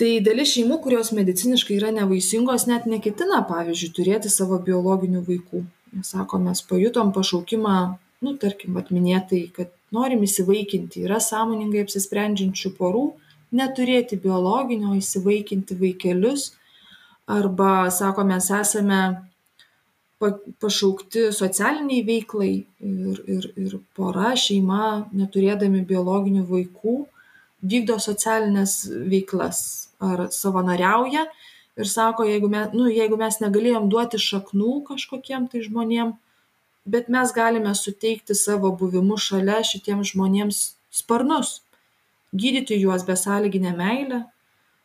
Tai dalis šeimų kurios mediciniškai yra nevaisingos net neketina pavyzdžiui turėti savo biologinių vaikų. Nes sako mes pajutom pašaukimą nu tarkim vat minėtai kad norim įsivaikinti. Yra sąmoningai apsisprendžiančių porų neturėti biologinio įsivaikinti vaikelius. Arba sako, mes esame pašaukti socialiniai veiklai ir, ir, ir pora, šeima, neturėdami biologinių vaikų, vykdo socialinės veiklas ar savanoriauja ir sako, jeigu mes, nu, jeigu mes negalėjom duoti šaknų kažkokiem tai žmonėm, bet mes galime suteikti savo buvimu šalia šitiems žmonėms sparnus, gydyti juos besąlyginę meilę,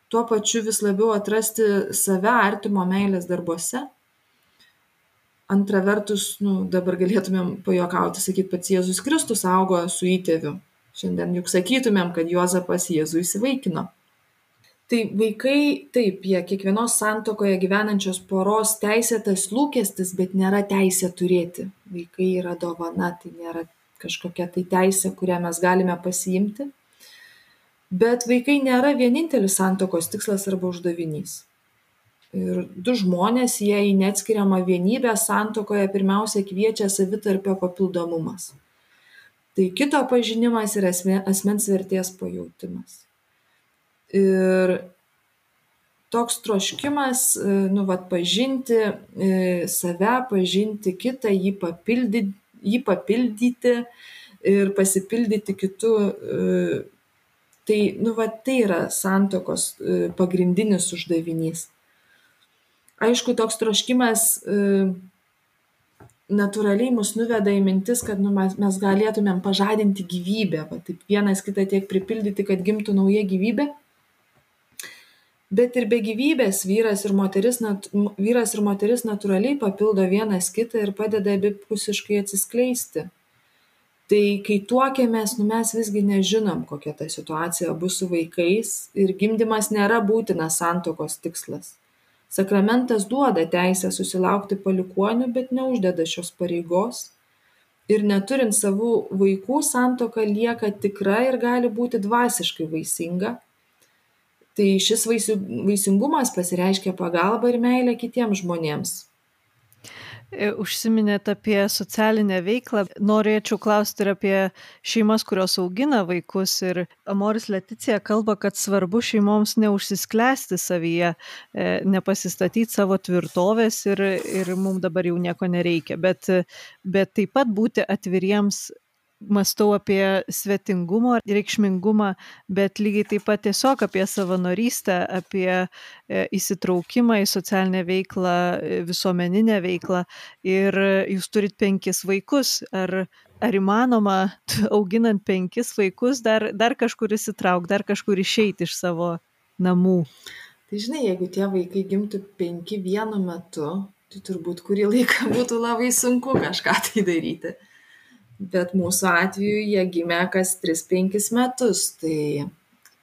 tuo pačiu vis labiau atrasti save artimo meilės darbuose. Antra vertus, nu, dabar galėtumėm pajokauti, sakyti, pats Jėzus Kristus augo su įtėviu. Šiandien juk sakytumėm, kad Juozapas Jėzų įsivaikino. Tai vaikai, taip, jie kiekvienos santokoje gyvenančios poros teisėtas lūkestis, bet nėra teisė turėti. Vaikai yra dovana, tai nėra kažkokia tai teisė, kurią mes galime pasiimti bet vaikai nėra vienintelis santuokos tikslas arba uždavinys. Ir du žmonės, jie į neatskiriamą vienybę santokoje pirmiausia kviečia savitarpio papildomumas. Tai kito pažinimas ir asmens vertės pajūtimas. Ir toks troškimas, e, nu, vat, pažinti e, save, pažinti kitą, jį papildyti, jį papildyti ir pasipildyti kitų e, Tai, nu, va, tai yra santokos pagrindinis uždavinys. Aišku, toks troškimas e, natūraliai mus nuveda į mintis, kad nu, mes, mes galėtumėm pažadinti gyvybę, va, taip vienas kitą tiek pripildyti, kad gimtų nauja gyvybė. Bet ir be gyvybės vyras ir moteris, nat, vyras ir moteris natūraliai papildo vienas kitą ir padeda abipusiškai atsiskleisti tai kai tuokiamės nu mes visgi nežinom kokia ta situacija bus su vaikais ir gimdymas nėra būtinas santuokos tikslas sakramentas duoda teisę susilaukti palikuonių bet neuždeda šios pareigos. Ir neturint savų vaikų santuoka lieka tikra ir gali būti dvasiškai vaisinga. Tai šis vaisių, vaisingumas pasireiškia pagalba ir meilė kitiems žmonėms užsiminėt apie socialinę veiklą. Norėčiau klausti ir apie šeimas, kurios augina vaikus. Ir Amoris Leticija kalba, kad svarbu šeimoms neužsisklęsti savyje, e, nepasistatyti savo tvirtovės ir, ir mums dabar jau nieko nereikia. Bet, bet taip pat būti atviriems mąstau apie svetingumo reikšmingumą, bet lygiai taip pat tiesiog apie savanorystę, apie e, įsitraukimą į socialinę veiklą, e, visuomeninę veiklą. Ir jūs turit penkis vaikus. Ar, ar įmanoma, auginant penkis vaikus, dar, dar kažkur įsitraukti, dar kažkur išeiti iš savo namų? Tai žinai, jeigu tie vaikai gimtų penki vienu metu, tai turbūt kurį laiką būtų labai sunku kažką tai daryti bet mūsų atveju jie gimė kas 3-5 metus. Tai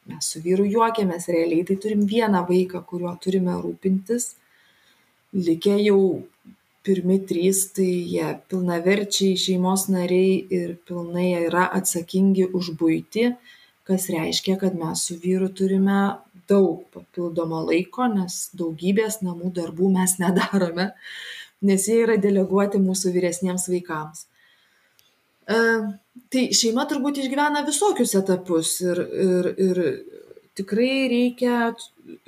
mes su vyru juokiamės, realiai tai turim vieną vaiką, kuriuo turime rūpintis. Likę jau pirmi trys, tai jie pilnaverčiai šeimos nariai ir pilnai yra atsakingi už būti, kas reiškia, kad mes su vyru turime daug papildomo laiko, nes daugybės namų darbų mes nedarome, nes jie yra deleguoti mūsų vyresniems vaikams. E, tai šeima turbūt išgyvena visokius etapus ir, ir, ir tikrai reikia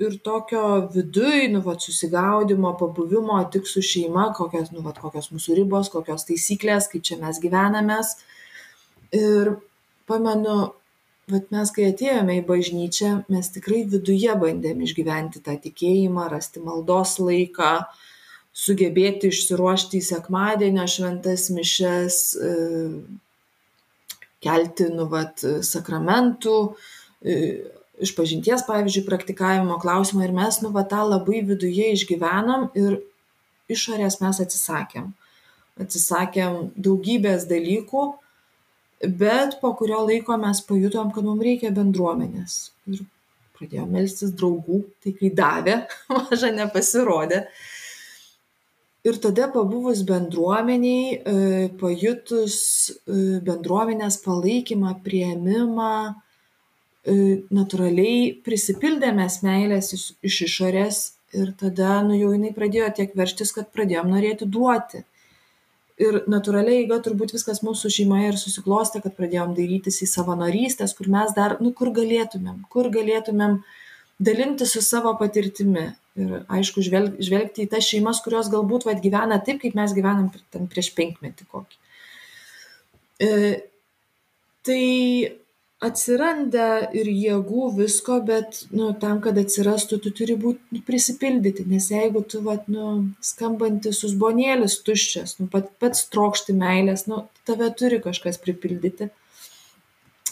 ir tokio viduj, nu, va, susigaudimo, pabuvimo tik su šeima, kokios, nu, va, kokios mūsų ribos, kokios taisyklės, kaip čia mes gyvenamės. Ir pamenu, vat mes kai atėjome į bažnyčią, mes tikrai viduje bandėm išgyventi tą tikėjimą, rasti maldos laiką, uh, sugebėti išsiruošti į sekmadienio šventas mišes, e, kelti, nu, vat, sakramentų, e, išpažinties, pavyzdžiui, praktikavimo klausimą ir mes, nu, va, tą labai viduje išgyvenom ir išorės mes atsisakėm. Atsisakėm daugybės dalykų, bet po kurio laiko mes pajutom, kad mums reikia bendruomenės. Ir pradėjome melstis draugų, tai kai davė, maža nepasirodė ir tada pabuvus bendruomenėj e, pajutus e, bendruomenės palaikymą priėmimą e, natūraliai prisipildėm mes meilės iš, iš išorės ir tada nu jau jinai pradėjo tiek verštis kad pradėjom norėti duoti. Ir natūraliai eiga turbūt viskas mūsų šeimoje ir susiklostė kad pradėjom dairytis į savanorystes kur mes dar nu kur galėtumėm kur galėtumėm dalinti su savo patirtimi ir aišku žvelg, žvelgti į tas šeimas, kurios galbūt vat, gyvena taip, kaip mes gyvenam ten prieš penkmetį kokį. E, tai atsiranda ir jėgų visko, bet nu, tam, kad atsirastų, tu turi būti nu, prisipildyti, nes jeigu tu, vat, nu, skambantis susbonėlis tuščias, nu, pat, pats trokšti meilės, nu, tave turi kažkas pripildyti.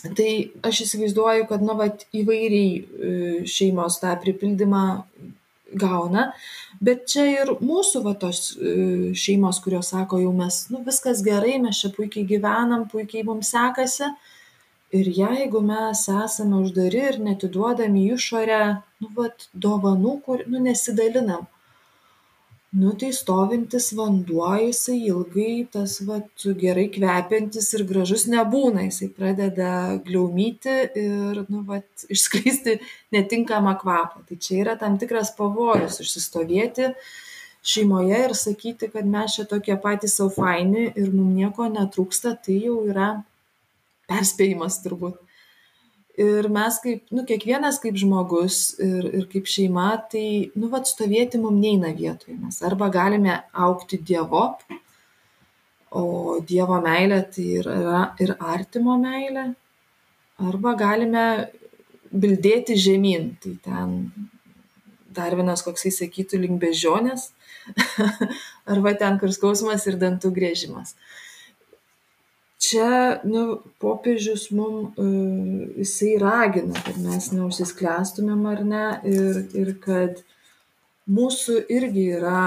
Tai aš įsivaizduoju, kad, nu, vat, įvairiai e, šeimos tą pripildymą gauna, bet čia ir mūsų va tos e, šeimos, kurios sako, jau mes, nu, viskas gerai, mes čia puikiai gyvenam, puikiai mums sekasi, ir jeigu mes esame uždari ir neatiduodam į išorę nu vat dovanų kur nu nesidalinam nu tai stovintis vanduo jisai ilgai tas vat gerai kvepiantis ir gražus nebūna. Jisai pradeda gliaumyti ir nu vat išskleisti netinkamą kvapą. Tai čia yra tam tikras pavojus užsistovėti šeimoje ir sakyti kad mes čia tokie patys sau faini ir mum nieko netrūksta. Tai jau yra perspėjimas turbūt. Ir mes kaip, nu, kiekvienas kaip žmogus ir, ir kaip šeima, tai, nu, vad stovėti mums neina vietoje. Mes arba galime aukti Dievo, o Dievo meilė tai yra ir artimo meilė, arba galime bildėti žemyn. Tai ten dar vienas koksai sakytų link bežionės, arba ten, kur skausmas ir dantų grėžimas čia nu popiežius mum e, jisai ragina kad mes neužsisklęstumėm ar ne? Ir ir kad mūsų irgi yra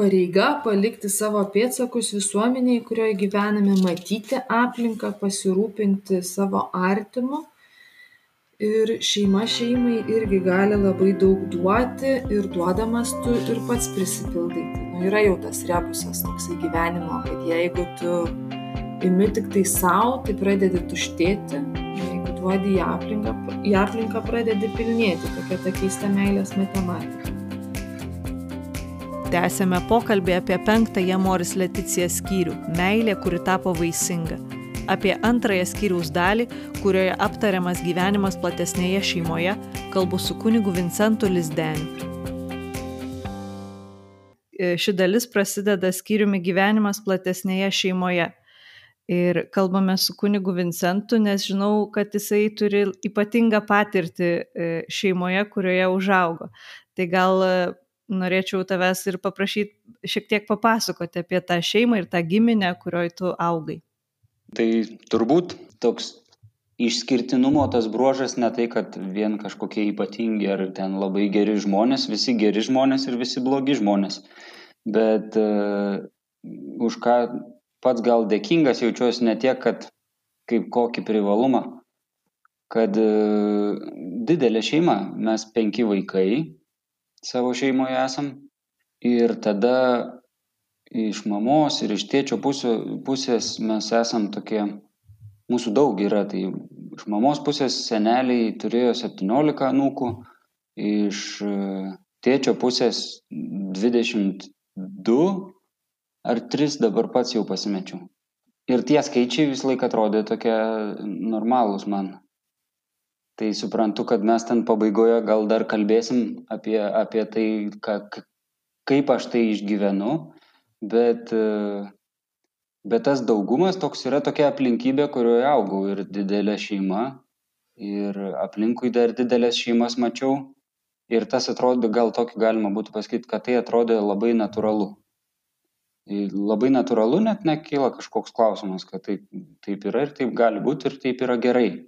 pareiga palikti savo pėdsakus visuomenėj kurioj gyvename matyti aplinką pasirūpinti savo artimu. Ir šeima šeimai irgi gali labai daug duoti ir duodamas tu ir pats prisipildai. Tai nu yra jau tas rebusas toksai gyvenimo kad jeigu tu imi tiktai sau, tai pradedi tuštėti, jeigu duodi į aplinką, į aplinką pradedi pilnėti, tokia ta keista meilės matematika. Tęsėme pokalbį apie penktąją Moris Leticija skyrių - meilė, kuri tapo vaisinga. Apie antrąją skyriaus dalį, kurioje aptariamas gyvenimas platesnėje šeimoje, kalbu su kunigu Vincentu Lizdeniu. Ši dalis prasideda skyriumi gyvenimas platesnėje šeimoje ir kalbame su kunigu Vincentu, nes žinau, kad jisai turi ypatingą patirtį e, šeimoje, kurioje užaugo. Tai gal e, norėčiau tavęs ir paprašyti šiek tiek papasakoti apie tą šeimą ir tą giminę, kurioje tu augai. Tai turbūt toks išskirtinumo tas bruožas ne tai, kad vien kažkokie ypatingi ar ten labai geri žmonės, visi geri žmonės ir visi blogi žmonės. Bet uh, už ką pats gal dėkingas jaučiuosi ne tiek, kad kaip kokį privalumą, kad e, didelė šeima, mes penki vaikai savo šeimoje esam ir tada iš mamos ir iš tėčio pusio, pusės mes esam tokie, mūsų daug yra, tai iš mamos pusės seneliai turėjo 17 anūkų, iš e, tėčio pusės 22 ar tris dabar pats jau pasimečiau. Ir tie skaičiai visą laiką atrodė tokie normalūs man. Tai suprantu, kad mes ten pabaigoje gal dar kalbėsim apie, apie tai, ka, kaip aš tai išgyvenu, bet, bet tas daugumas toks yra tokia aplinkybė, kurioje augau ir didelė šeima, ir aplinkui dar didelės šeimas mačiau. Ir tas atrodo, gal tokį galima būtų pasakyti, kad tai atrodė labai natūralu labai natūralu net nekyla kažkoks klausimas, kad taip, taip yra ir taip gali būti ir taip yra gerai.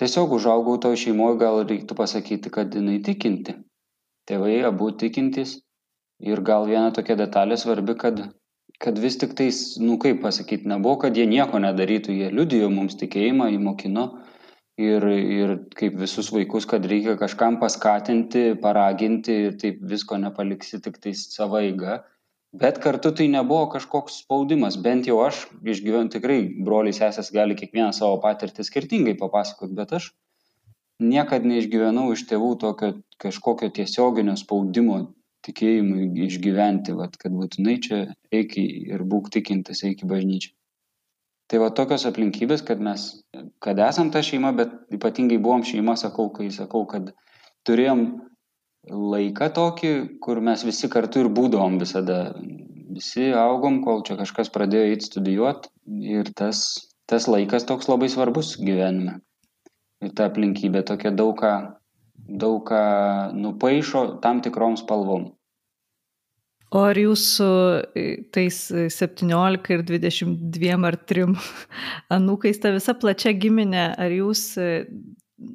Tiesiog užaugau to šeimoje, gal reiktų pasakyti, kad jinai tikinti. Tėvai abu tikintys ir gal viena tokia detalė svarbi, kad, kad vis tik tais, nu kaip pasakyti, nebuvo, kad jie nieko nedarytų, jie liudijo mums tikėjimą, įmokino ir, ir kaip visus vaikus, kad reikia kažkam paskatinti, paraginti ir taip visko nepaliksi tik tais savo eiga bet kartu tai nebuvo kažkoks spaudimas bent jau aš išgyvenu tikrai broliai sesės gali kiekvienas savo patirtį skirtingai papasakot bet aš niekad neišgyvenau iš tėvų tokio kažkokio tiesioginio spaudimo tikėjimui išgyventi, vat, kad būtinai čia eik ir būk tikintis, eik į bažnyčią. Tai va tokios aplinkybės, kad mes, kad esam ta šeima, bet ypatingai buvom šeima, sakau, kai sakau, kad turėjom laiką tokį, kur mes visi kartu ir būdavom visada. Visi augom, kol čia kažkas pradėjo eiti studijuoti ir tas, tas laikas toks labai svarbus gyvenime. Ir ta aplinkybė tokia daug ką, daug ką nupaišo tam tikrom spalvom. O ar jūsų tais 17 ir 22 ar 3 anūkais, ta visa plačia giminė, ar jūs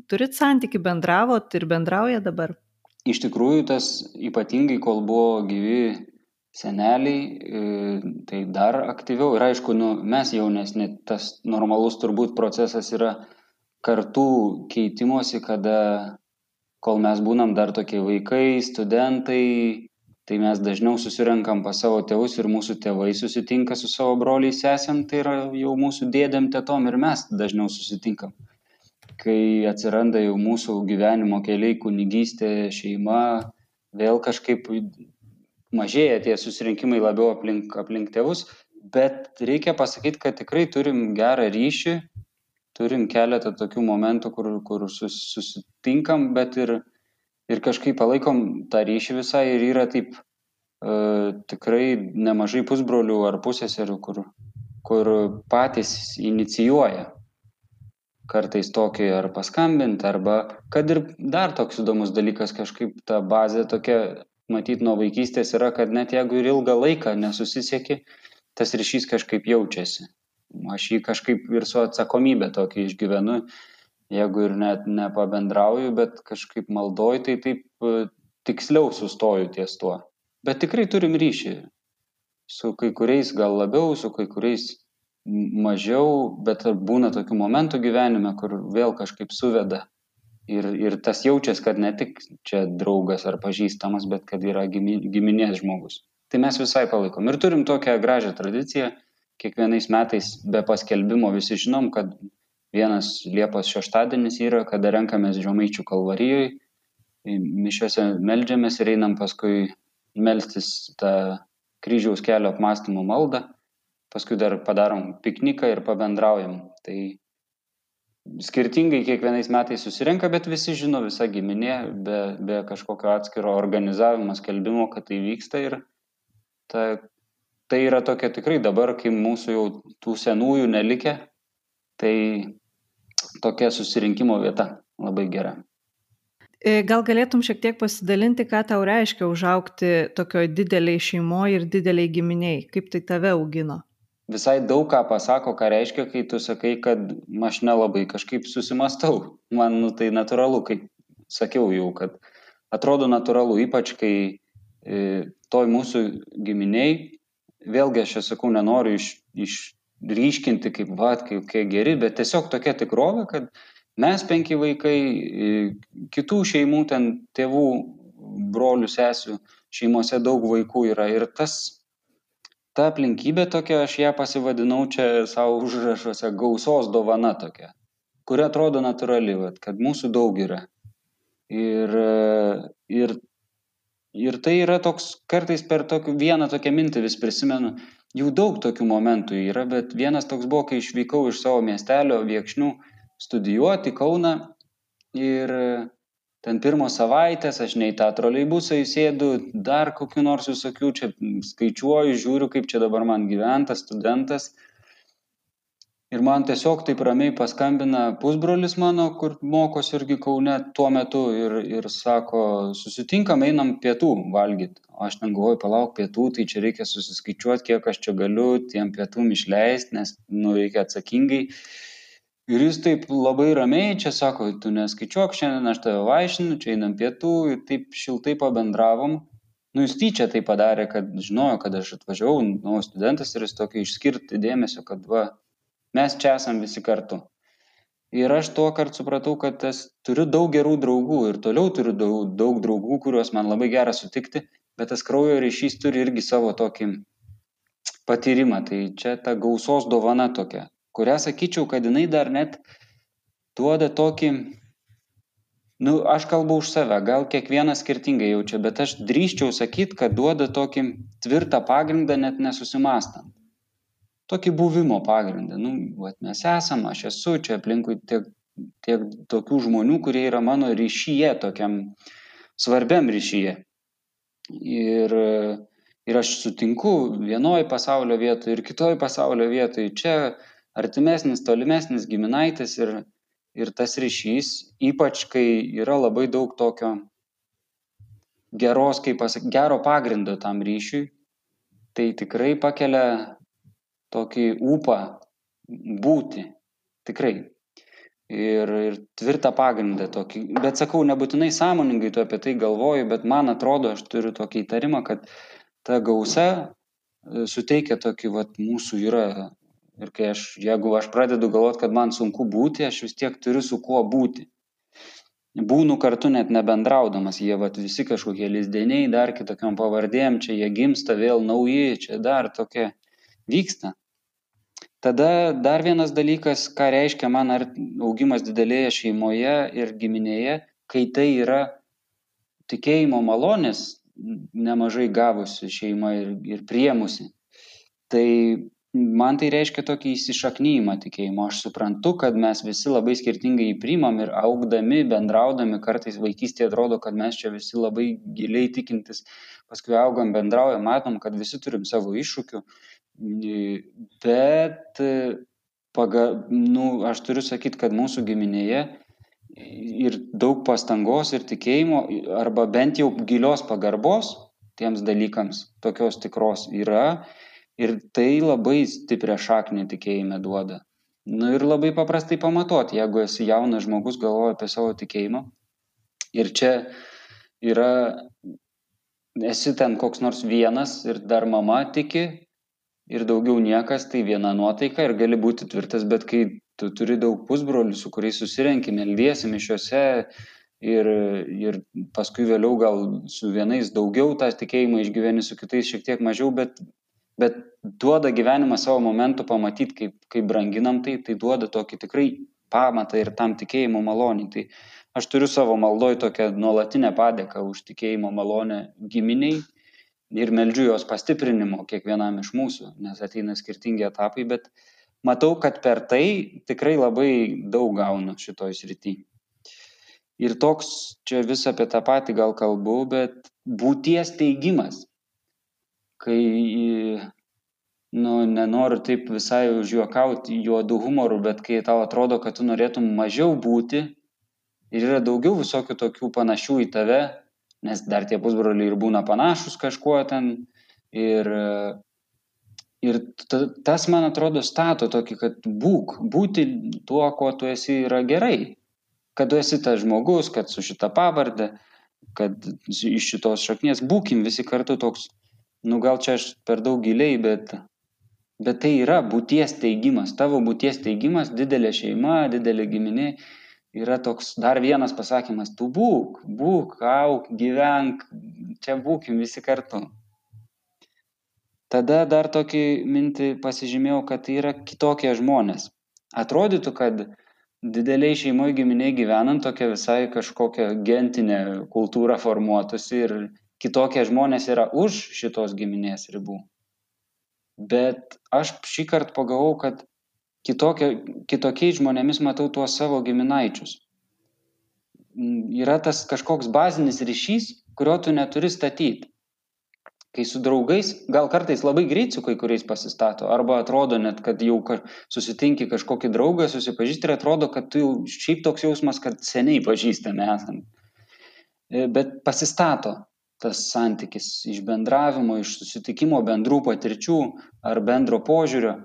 turit santyki, bendravot ir bendrauja dabar? Iš tikrųjų, tas ypatingai, kol buvo gyvi seneliai, e, tai dar aktyviau. Ir aišku, nu, mes jaunesni, tas normalus turbūt procesas yra kartų keitimosi, kada kol mes būnam dar tokie vaikai, studentai, tai mes dažniau susirenkam pas savo tėvus ir mūsų tėvai susitinka su savo broliais sesėm, tai yra jau mūsų dėdėm, tėtom ir mes dažniau susitinkam. Kai atsiranda jau mūsų gyvenimo keliai, kunigystė, šeima, vėl kažkaip mažėja tie susirinkimai labiau aplink, aplink tėvus, bet reikia pasakyti, kad tikrai turim gerą ryšį, turim keletą tokių momentų, kur, kur sus, susitinkam, bet ir ir kažkaip palaikom tą ryšį visai ir yra taip e, tikrai nemažai pusbrolių ar pusėserių, kur, kur patys inicijuoja kartais tokį ar paskambinti, arba kad ir dar toks įdomus dalykas, kažkaip ta bazė tokia, matyt, nuo vaikystės yra, kad net jeigu ir ilgą laiką nesusisieki, tas ryšys kažkaip jaučiasi. Aš jį kažkaip ir su atsakomybė tokį išgyvenu, jeigu ir net nepabendrauju, bet kažkaip maldoj, tai taip e, tiksliau sustoju ties tuo. Bet tikrai turim ryšį. Su kai kuriais gal labiau, su kai kuriais mažiau, bet būna tokių momentų gyvenime, kur vėl kažkaip suveda. Ir, ir tas jaučiasi, kad ne tik čia draugas ar pažįstamas, bet kad yra giminės žmogus. Tai mes visai palaikom. Ir turim tokią gražią tradiciją. Kiekvienais metais be paskelbimo visi žinom, kad Vienas Liepos šeštadienis yra, kada renkamės Žemaičių kalvarijoje, mišiuose melžiamės ir einam paskui melstis tą kryžiaus kelio apmąstymo maldą, paskui dar padarom pikniką ir pabendraujam. Tai skirtingai kiekvienais metais susirenka, bet visi žino visą giminė, be, be kažkokio atskiro organizavimo, skelbimo, kad tai vyksta ir ta, tai yra tokia tikrai dabar, kai mūsų jau tų senųjų nelikė, tai tokia susirinkimo vieta labai gera. E, gal galėtum šiek tiek pasidalinti, ką tau reiškia užaukti tokioj dideliai šeimoje ir dideliai giminiai, kaip tai tave augino? Visai daug ką pasako, ką reiškia, kai tu sakai, kad aš nelabai kažkaip susimastau. Man nu, tai natūralu, kaip sakiau jau, kad atrodo natūralu, ypač kai e, toj mūsų giminiai, vėlgi aš čia sakau, nenoriu iš, iš ryškinti kaip, va, kokie geri, bet tiesiog tokia tikrovė, kad mes penki vaikai, kitų šeimų, ten tėvų, brolių, sesių, šeimose daug vaikų yra ir tas, ta aplinkybė tokia, aš ją pasivadinau čia savo užrašuose gausos dovana tokia, kuri atrodo natūrali, vat, kad mūsų daug yra. Ir, ir, ir tai yra toks, kartais per tokį, vieną tokią mintį vis prisimenu, Jų daug tokių momentų yra, bet vienas toks buvo, kai išvykau iš savo miestelio Viekšnių studijuoti Kauną ir ten pirmos savaitės aš nei tą troleibusą įsėdu, dar kokiu nors visokių čia skaičiuoju, žiūriu, kaip čia dabar man gyventas studentas ir man tiesiog taip ramiai paskambina pusbrolis mano, kur mokosi irgi Kaune tuo metu ir, ir sako, susitinkam, einam pietų valgyti. O aš ten galvoju, palauk pietų, tai čia reikia susiskaičiuoti, kiek aš čia galiu tiem pietum išleisti, nes, nu, reikia atsakingai. Ir jis taip labai ramiai čia sako, tu neskaičiuok, šiandien aš tave vaišinu, čia einam pietų ir taip šiltai pabendravom. Nu, jis tyčia tai padarė, kad žinojo, kad aš atvažiavau, nu, studentas ir jis tokį išskirti dėmesio, kad va, mes čia esam visi kartu. Ir aš tuo kart supratau, kad tas, turiu daug gerų draugų ir toliau turiu daug, daug draugų, kuriuos man labai gera sutikti, bet tas kraujo ryšys turi irgi savo tokį patyrimą. Tai čia ta gausos dovana tokia, kurią sakyčiau, kad jinai dar net duoda tokį, nu, aš kalbu už save, gal kiekvienas skirtingai jaučia, bet aš drįščiau sakyti, kad duoda tokį tvirtą pagrindą net nesusimastant tokį buvimo pagrindą. Nu, vat mes esam, aš esu, čia aplinkui tiek tiek tokių žmonių, kurie yra mano ryšyje, tokiam svarbiam ryšyje. Ir, ir aš sutinku vienoje pasaulio vietoje ir kitoje pasaulio vietoje. Čia artimesnis, tolimesnis giminaitis ir, ir tas ryšys, ypač kai yra labai daug tokio geros, kaip pasak, gero pagrindo tam ryšiui, tai tikrai pakelia tokį ūpą būti. Tikrai. Ir, ir tvirtą pagrindą tokį. Bet sakau, nebūtinai sąmoningai tu apie tai galvoju, bet man atrodo, aš turiu tokį įtarimą, kad ta gausa e, suteikia tokį, vat, mūsų yra. Ir kai aš, jeigu aš pradedu galvoti, kad man sunku būti, aš vis tiek turiu su kuo būti. Būnu kartu net nebendraudamas, jie vat, visi kažkokie lizdeniai, dar kitokiam pavardėm, čia jie gimsta vėl nauji, čia dar tokie vyksta. Tada dar vienas dalykas, ką reiškia man ar augimas didelėje šeimoje ir giminėje, kai tai yra tikėjimo malonės nemažai gavusi šeima ir, ir priemusi. Tai man tai reiškia tokį įsišaknyjimą tikėjimo. Aš suprantu, kad mes visi labai skirtingai jį priimam ir augdami, bendraudami, kartais vaikystėje atrodo, kad mes čia visi labai giliai tikintis, paskui augam, bendraujam, matom, kad visi turim savo iššūkių Bet paga, nu, aš turiu sakyti, kad mūsų giminėje ir daug pastangos ir tikėjimo, arba bent jau gilios pagarbos tiems dalykams, tokios tikros yra ir tai labai stiprią šaknį tikėjime duoda. Na nu, ir labai paprastai pamatuoti, jeigu esi jaunas žmogus, galvoja apie savo tikėjimą. Ir čia yra, esi ten koks nors vienas ir dar mama tiki, ir daugiau niekas, tai viena nuotaika ir gali būti tvirtas, bet kai tu turi daug pusbrolių, su kuriais susirenki, meldiesi mišiuose ir, ir paskui vėliau gal su vienais daugiau tą tikėjimą išgyveni, su kitais šiek tiek mažiau, bet, bet duoda gyvenimą savo momentu pamatyti, kaip, kaip branginam tai, tai duoda tokį tikrai pamatą ir tam tikėjimo malonį. Tai aš turiu savo maldoj tokią nuolatinę padėką už tikėjimo malonę giminiai ir meldžiu jos pastiprinimo kiekvienam iš mūsų, nes ateina skirtingi etapai, bet matau, kad per tai tikrai labai daug gaunu šitoj srity. Ir toks, čia vis apie tą patį gal kalbu, bet būties teigimas, kai, nu, nenoriu taip visai užjuokauti juodų humorų, bet kai tau atrodo, kad tu norėtum mažiau būti ir yra daugiau visokių tokių panašių į tave, nes dar tie pusbroliai ir būna panašus kažkuo ten. Ir, ir tas, man atrodo, stato tokį, kad būk, būti tuo, kuo tu esi, yra gerai. Kad tu esi tas žmogus, kad su šita pavardė, kad iš šitos šaknies būkim visi kartu toks, nu gal čia aš per daug giliai, bet, bet tai yra būties teigimas, tavo būties teigimas, didelė šeima, didelė giminė yra toks dar vienas pasakymas, tu būk, būk, auk, gyvenk, čia būkim visi kartu. Tada dar tokį mintį pasižymėjau, kad tai yra kitokie žmonės. Atrodytų, kad dideliai šeimoje giminiai gyvenant tokia visai kažkokia gentinė kultūra formuotųsi ir kitokie žmonės yra už šitos giminės ribų. Bet aš šį kartą pagavau, kad kitokia, kitokiais žmonėmis matau tuos savo giminaičius. Yra tas kažkoks bazinis ryšys, kurio tu neturi statyti. Kai su draugais, gal kartais labai greit su kai kuriais pasistato, arba atrodo net, kad jau susitinki kažkokį draugą, susipažįsti ir atrodo, kad tu jau šiaip toks jausmas, kad seniai pažįstame esam. E, bet pasistato tas santykis iš bendravimo, iš susitikimo, bendrų patirčių ar bendro požiūrio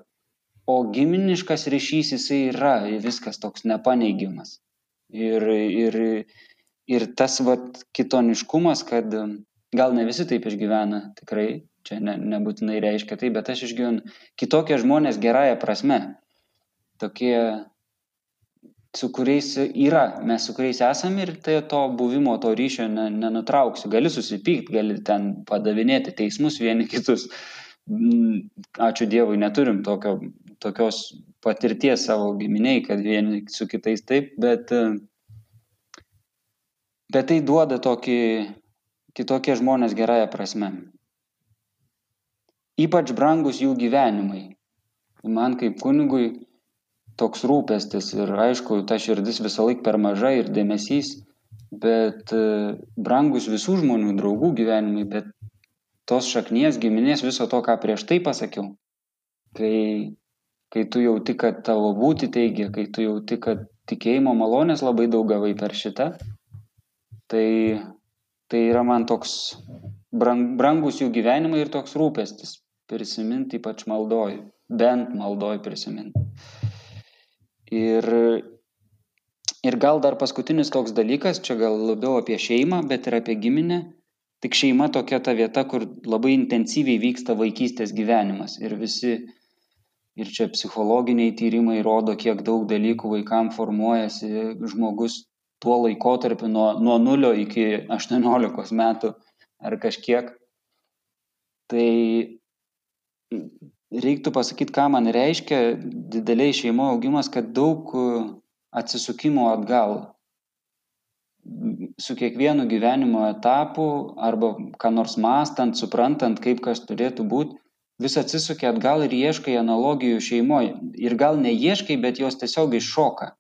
o giminiškas ryšys jisai yra viskas toks nepaneigiamas. Ir, ir, ir tas vat, kitoniškumas, kad gal ne visi taip išgyvena, tikrai, čia ne, nebūtinai reiškia tai, bet aš išgyvenu kitokie žmonės gerąją prasme. Tokie, su kuriais yra, mes su kuriais esame ir tai to buvimo, to ryšio nenutrauksiu. Gali susipykti, gali ten padavinėti teismus vieni kitus. Mm, ačiū Dievui, neturim tokio tokios patirties savo giminiai, kad vieni su kitais taip, bet, bet tai duoda tokį kitokie žmonės gerąją prasme. Ypač brangus jų gyvenimai. Man kaip kunigui toks rūpestis ir aišku, ta širdis visą laiką per maža ir dėmesys, bet e, brangus visų žmonių, draugų gyvenimai, bet tos šaknies, giminės, viso to, ką prieš tai pasakiau, kai, kai tu jauti, kad tavo būti teigia, kai tu jauti, kad tikėjimo malonės labai daug gavai per šitą, tai, tai yra man toks brang, brangus jų gyvenimai ir toks rūpestis prisiminti, ypač maldoj, bent maldoj prisiminti. Ir, ir gal dar paskutinis toks dalykas, čia gal labiau apie šeimą, bet ir apie giminę. Tik šeima tokia ta vieta, kur labai intensyviai vyksta vaikystės gyvenimas. Ir visi, ir čia psichologiniai tyrimai rodo, kiek daug dalykų vaikam formuojasi žmogus tuo laikotarpiu nuo, nuo 0 iki 18 metų ar kažkiek. Tai reiktų pasakyti, ką man reiškia dideliai šeimoje augimas, kad daug atsisukimo atgal su kiekvienu gyvenimo etapu arba ką nors mastant, suprantant, kaip kas turėtų būti, vis atsisukia atgal ir ieškai analogijų šeimoje. Ir gal neieškai, bet jos tiesiog iššoka.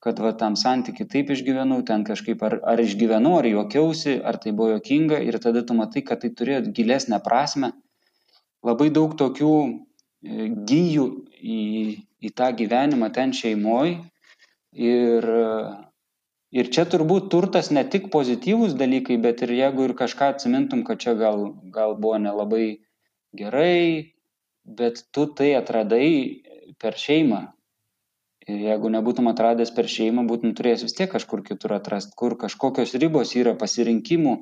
Kad va tam santyki taip išgyvenau, ten kažkaip ar, ar išgyvenau, ar juokiausi, ar tai buvo juokinga ir tada tu matai, kad tai turėjo gilesnę prasme. Labai daug tokių e, gyjų į, į tą gyvenimą ten šeimoje ir Ir čia turbūt turtas ne tik pozityvūs dalykai, bet ir jeigu ir kažką atsimintum, kad čia gal, gal buvo nelabai gerai, bet tu tai atradai per šeimą. Ir jeigu nebūtum atradęs per šeimą, būtum turėjęs vis tiek kažkur kitur atrasti, kur kažkokios ribos yra pasirinkimų,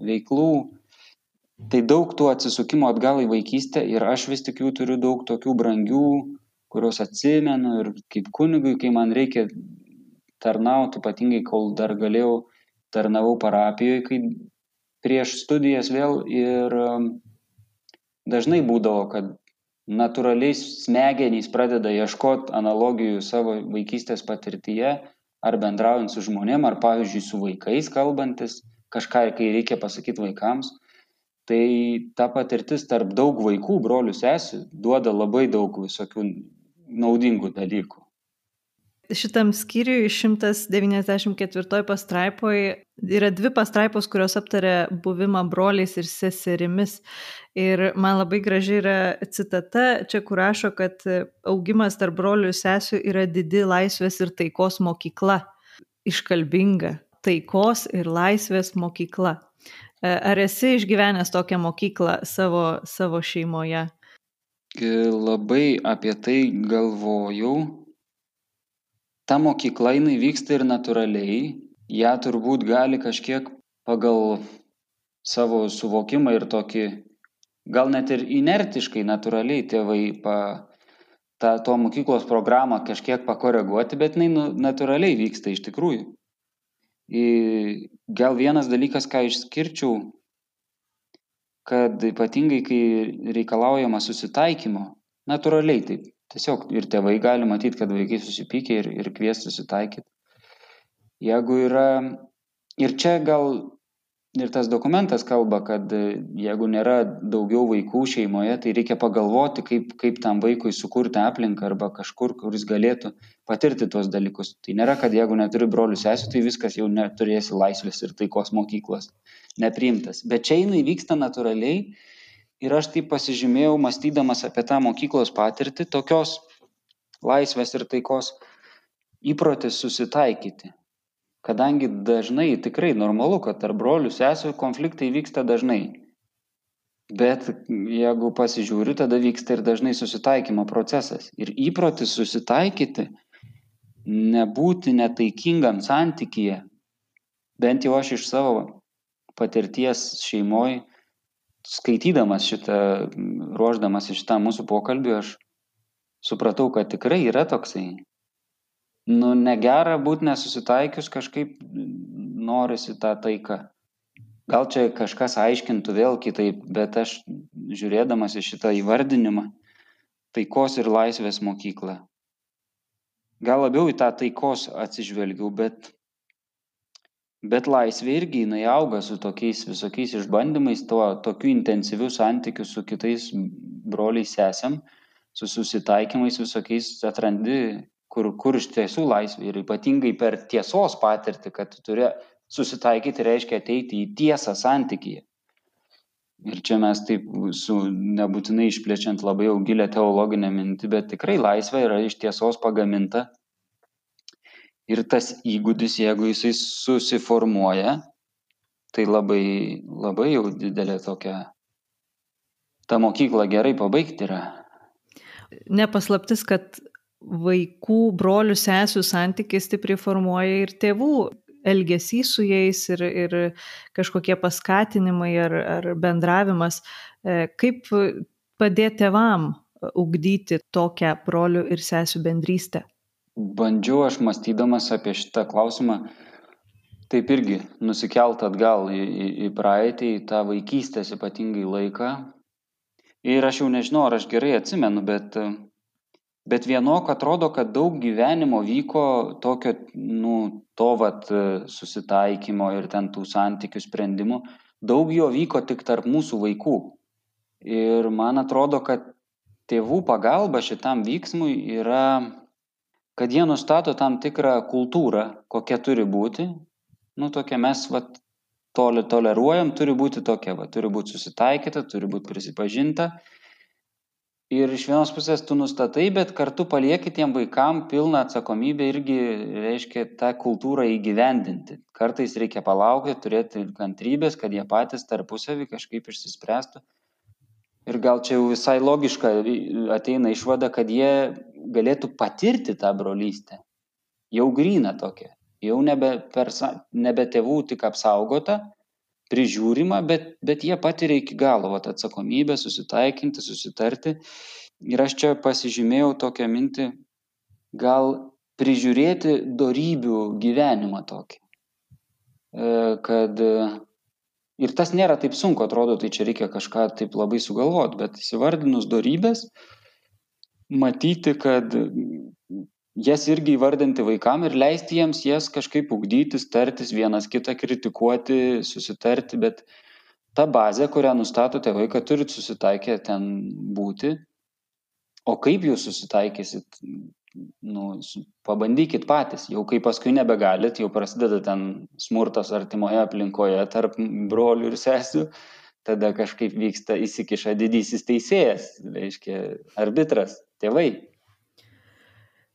veiklų. Tai daug tų atsisukimo atgal į vaikystę ir aš vis tik jų turiu daug tokių brangių, kuriuos atsimenu ir kaip kunigui, kai man reikia tarnaut, ypatingai kol dar galėjau, tarnavau parapijoje, kai prieš studijas vėl ir um, dažnai būdavo, kad natūraliai smegenys pradeda ieškoti analogijų savo vaikystės patirtyje, ar bendraujant su žmonėm, ar pavyzdžiui su vaikais kalbantis, kažką, kai reikia pasakyti vaikams. Tai ta patirtis tarp daug vaikų, brolių sesių, duoda labai daug visokių naudingų dalykų šitam skyriui 194 pastraipoje yra dvi pastraipos, kurios aptarė buvimą broliais ir seserimis. Ir man labai graži yra citata, čia kur rašo, kad augimas tarp brolių ir sesių yra didi laisvės ir taikos mokykla. Iškalbinga. Taikos ir laisvės mokykla. Ar esi išgyvenęs tokią mokyklą savo, savo šeimoje? Labai apie tai galvojau ta mokykla jinai vyksta ir natūraliai, ją turbūt gali kažkiek pagal savo suvokimą ir tokį, gal net ir inertiškai, natūraliai tėvai pa, tą to mokyklos programą kažkiek pakoreguoti, bet jinai nu, natūraliai vyksta iš tikrųjų. Gal vienas dalykas, ką išskirčiau, kad ypatingai, kai reikalaujama susitaikymo, natūraliai taip Tiesiog ir tėvai gali matyti, kad vaikai susipykė ir, ir kviesti susitaikyti. Jeigu yra, ir čia gal ir tas dokumentas kalba, kad jeigu nėra daugiau vaikų šeimoje, tai reikia pagalvoti, kaip, kaip tam vaikui sukurti aplinką arba kažkur, kuris galėtų patirti tuos dalykus. Tai nėra, kad jeigu neturi brolių sesijų, tai viskas jau neturėsi laisvės ir taikos mokyklos nepriimtas. Bet čia jinai vyksta natūraliai ir aš taip pasižymėjau, mąstydamas apie tą mokyklos patirtį, tokios laisvės ir taikos įprotis susitaikyti. Kadangi dažnai tikrai normalu, kad tarp brolių sesijų konfliktai vyksta dažnai. Bet jeigu pasižiūriu, tada vyksta ir dažnai susitaikymo procesas. Ir įprotis susitaikyti, nebūti netaikingam santykyje, bent jau aš iš savo patirties šeimoje skaitydamas šitą, ruoždamas šitą mūsų pokalbį, aš supratau, kad tikrai yra toksai. Nu, negera būti nesusitaikius, kažkaip norisi tą taiką. Gal čia kažkas aiškintų vėl kitaip, bet aš žiūrėdamas į šitą įvardinimą, taikos ir laisvės mokyklą. Gal labiau į tą taikos atsižvelgiau, bet bet laisvė irgi jinai auga su tokiais visokiais išbandymais, tuo tokiu intensyviu santykiu su kitais broliais sesėm, su susitaikymais visokiais atrandi, kur, kur iš tiesų laisvė ir ypatingai per tiesos patirtį, kad tu turi susitaikyti reiškia ateiti į tiesą santykyje. Ir čia mes taip su nebūtinai išplečiant labai jau gilę teologinę mintį, bet tikrai laisvė yra iš tiesos pagaminta. Ir tas įgūdis, jeigu jisai susiformuoja, tai labai, labai jau didelė tokia, ta mokykla gerai pabaigti yra. Nepaslaptis, kad vaikų, brolių, sesių santykiai stipriai formuoja ir tėvų elgesys su jais ir, ir kažkokie paskatinimai ar, ar bendravimas. E, kaip padėti tėvam ugdyti tokią brolių ir sesių bendrystę? Bandžiau aš mąstydamas apie šitą klausimą, taip irgi nusikelt atgal į, į, į praeitį, į tą vaikystės ypatingai laiką. Ir aš jau nežinau, ar aš gerai atsimenu, bet bet vienok atrodo kad daug gyvenimo vyko tokio nu to vat susitaikymo ir ten tų santykių sprendimų. Daug jo vyko tik tarp mūsų vaikų. Ir man atrodo kad tėvų pagalba šitam vyksmui yra kad jie nustato tam tikrą kultūrą kokia turi būti. Nu tokia mes vat toli toleruojam turi būti tokia va. Turi būt susitaikyta turi būt prisipažinta ir iš vienos pusės tu nustatai bet kartu palieki tiem vaikam pilną atsakomybę irgi reiškia tą kultūrą įgyvendinti. Kartais reikia palaukti turėti kantrybės kad jie patys tarpusavy kažkaip išsispręstų. Ir gal čia jau visai logiška ateina išvada kad jie galėtų patirti tą brolystę. Jau gryną tokią. Jau nebe per nebe tėvų tik apsaugota prižiūrima, bet, bet jie patiria iki galo vat, atsakomybę, susitaikinti, susitarti. Ir aš čia pasižymėjau tokią mintį, gal prižiūrėti darybių gyvenimą tokį. E, kad ir tas nėra taip sunku, atrodo, tai čia reikia kažką taip labai sugalvoti, bet įsivardinus darybės, matyti, kad jas irgi įvardinti vaikam ir leisti jiems jas kažkaip ugdytis, tartis, vienas kitą kritikuoti, susitarti, bet ta bazė, kurią nustato tėvai, kad turit susitaikę ten būti, o kaip jūs susitaikysit, nu, pabandykit patys, jau kai paskui nebegalit, jau prasideda ten smurtas artimoje aplinkoje tarp brolių ir sesių, tada kažkaip vyksta įsikiša didysis teisėjas, reiškia arbitras, tėvai.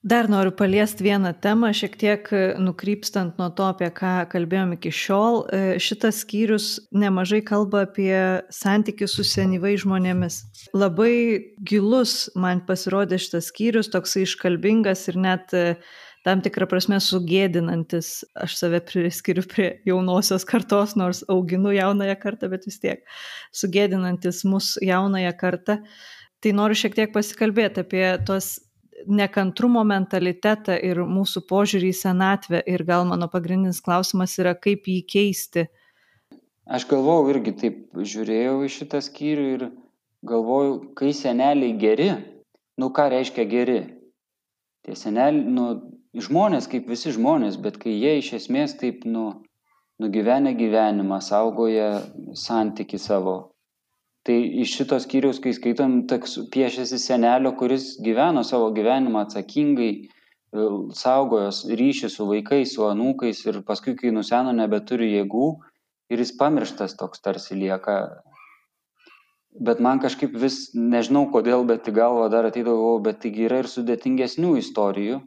Dar noriu paliesti vieną temą, šiek tiek e, nukrypstant nuo to, apie ką kalbėjom iki šiol. E, šitas skyrius nemažai kalba apie santykius su senyvai žmonėmis. Labai gilus man pasirodė šitas skyrius, toksai iškalbingas ir net e, tam tikrą prasme sugėdinantis. Aš save priskiriu prie jaunosios kartos, nors auginu jaunąją kartą, bet vis tiek sugėdinantis mūsų jaunąją kartą. Tai noriu šiek tiek pasikalbėti apie tos nekantrumo mentalitetą ir mūsų požiūrį į senatvę ir gal mano pagrindinis klausimas yra, kaip jį keisti. Aš galvojau irgi taip žiūrėjau į šitą skyrių ir galvojau, kai seneliai geri, nu ką reiškia geri? Tie seneliai, nu, žmonės kaip visi žmonės, bet kai jie iš esmės taip, nu, nugyvenę gyvenimą, saugoja santyki savo, tai iš šito skyriaus kai skaitom toks piešiasi senelio kuris gyveno savo gyvenimą atsakingai e, saugojo ryšį su vaikais su anūkais ir paskui kai nuseno nebeturi jėgų ir jis pamirštas toks tarsi lieka. Bet man kažkaip vis nežinau kodėl bet į galvą dar ateidavo bet taigi yra ir sudėtingesnių istorijų.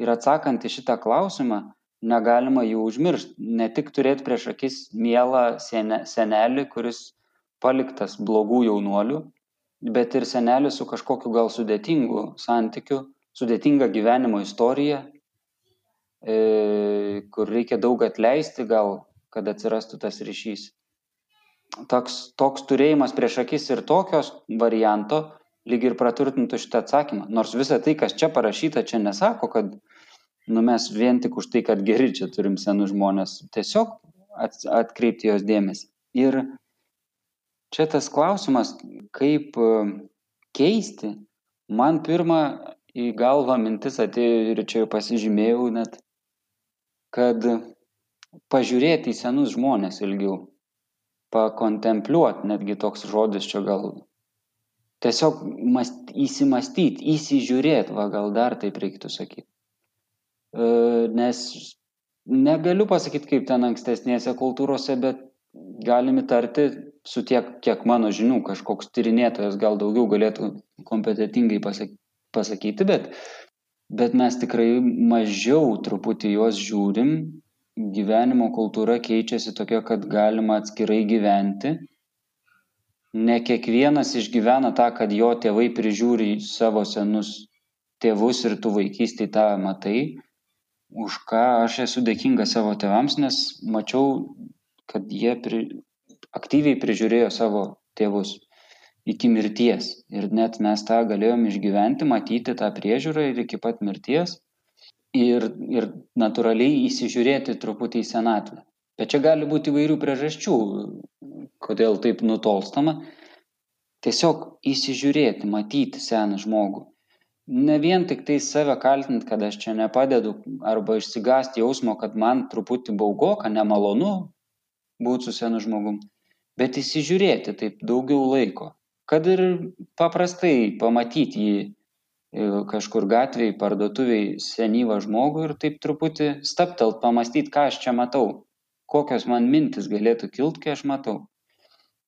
Ir atsakant į šitą klausimą negalima jų užmiršt. Ne tik turėt prieš akis mielą sene senelį kuris paliktas blogų jaunuolių, bet ir senelis su kažkokiu gal sudėtingu santykiu, sudėtinga gyvenimo istorija, e, kur reikia daug atleisti gal, kad atsirastų tas ryšys. Toks, toks turėjimas prieš akis ir tokios varianto lyg ir praturtintų šitą atsakymą. Nors visa tai, kas čia parašyta, čia nesako, kad nu, mes vien tik už tai, kad geri čia turim senus žmonės, tiesiog atkreipti jos dėmesį. Ir čia tas klausimas, kaip e, keisti, man pirmą į galvą mintis atėjo ir čia pasižymėjau net, kad pažiūrėti į senus žmonės ilgiau, pakontempliuoti, netgi toks žodis čia gal tiesiog mąst, įsimastyti, įsižiūrėti, va gal dar taip reiktų sakyti. E, nes negaliu pasakyti, kaip ten ankstesnėse kultūrose, bet galim įtarti su tiek, kiek mano žinių, kažkoks tyrinėtojas gal daugiau galėtų kompetitingai pasakyti, bet, bet mes tikrai mažiau truputį juos žiūrim, gyvenimo kultūra keičiasi tokia, kad galima atskirai gyventi. Ne kiekvienas išgyvena tą, kad jo tėvai prižiūri savo senus tėvus ir tu vaikystėje tą matai, už ką aš esu dėkingas savo tėvams, nes mačiau, kad jie pri, aktyviai prižiūrėjo savo tėvus iki mirties. Ir net mes tą galėjom išgyventi, matyti tą priežiūrą ir iki pat mirties. Ir, ir natūraliai įsižiūrėti truputį į senatvę. Bet čia gali būti įvairių priežasčių kodėl taip nutolstama. Tiesiog įsižiūrėti, matyti seną žmogų. Ne vien tik tai save kaltinti, kad aš čia nepadedu, arba išsigasti jausmo, kad man truputį baugoka, nemalonu būti su senu žmogum, bet įsižiūrėti taip daugiau laiko. Kad ir paprastai pamatyti jį e, kažkur gatvėje, parduotuviai senyvą žmogų ir taip truputį staptelt, pamastyti, ką aš čia matau, kokios man mintis galėtų kilt, kai aš matau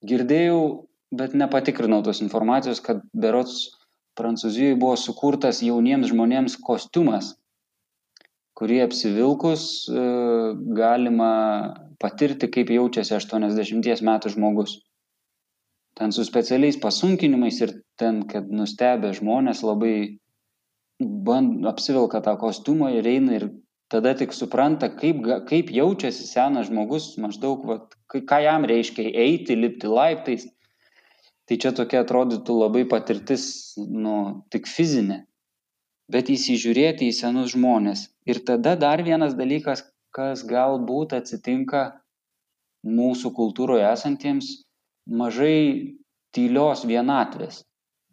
girdėjau bet nepatikrinau tos informacijos kad berods prancūzijoj buvo sukurtas jauniems žmonėms kostiumas kurį apsivilkus e, galima patirti, kaip jaučiasi 80 metų žmogus. Ten su specialiais pasunkinimais ir ten, kad nustebę žmonės labai band, apsivilka tą kostiumą ir eina ir tada tik supranta, kaip, kaip jaučiasi senas žmogus, maždaug, vat, ką jam reiškia eiti, lipti laiptais. Tai čia tokia atrodytų labai patirtis, nu, tik fizinė. Bet įsižiūrėti į senus žmonės. Ir tada dar vienas dalykas, kas galbūt atsitinka mūsų kultūroje esantiems, mažai tylios vienatvės.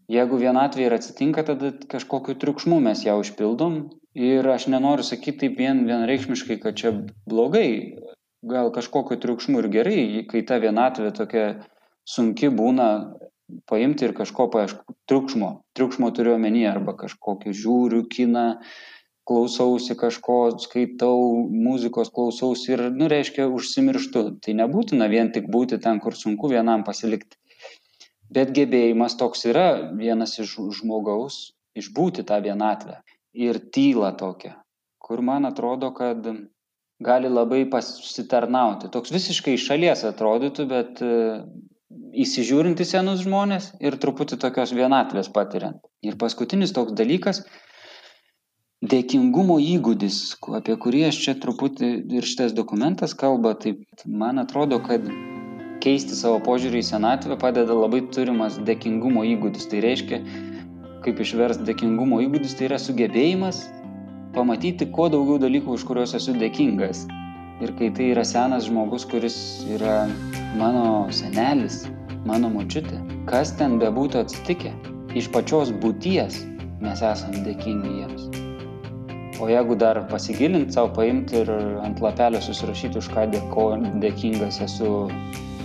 Jeigu vienatvė ir atsitinka, tada kažkokiu triukšmu mes ją užpildom. Ir aš nenoriu sakyt taip vien vienareikšmiškai kad čia blogai. Gal kažkokiu triukšmu ir gerai kai ta vienatvė tokia sunki būna paimti ir kažko paieškot triukšmo. Triukšmo turiu omeny arba kažkokį žiūriu kiną klausausi kažko skaitau muzikos klausausi ir nu reiškia užsimirštu tai nebūtina vien tik būti ten kur sunku vienam pasilikt bet gebėjimas toks yra vienas iš žmogaus išbūti tą vienatvę ir tylą tokią, kur man atrodo, kad gali labai pasitarnauti. Toks visiškai iš šalies atrodytų, bet e, įsižiūrinti senus žmonės ir truputį tokios vienatvės patiriant. Ir paskutinis toks dalykas - dėkingumo įgūdis, apie kurį aš čia truputį ir šitas dokumentas kalba, tai man atrodo, kad keisti savo požiūrį į senatvę padeda labai turimas dėkingumo įgūdis. Tai reiškia, kaip išverst dėkingumo įgūdis, tai yra sugebėjimas pamatyti kuo daugiau dalykų, už kuriuos esu dėkingas. Ir kai tai yra senas žmogus, kuris yra mano senelis, mano močiutė, kas ten bebūtų atsitikę, iš pačios būties mes esame dėkingi jiems. O jeigu dar pasigilinti savo, paimti ir ant lapelio susirašyti, už ką dėko, dėkingas esu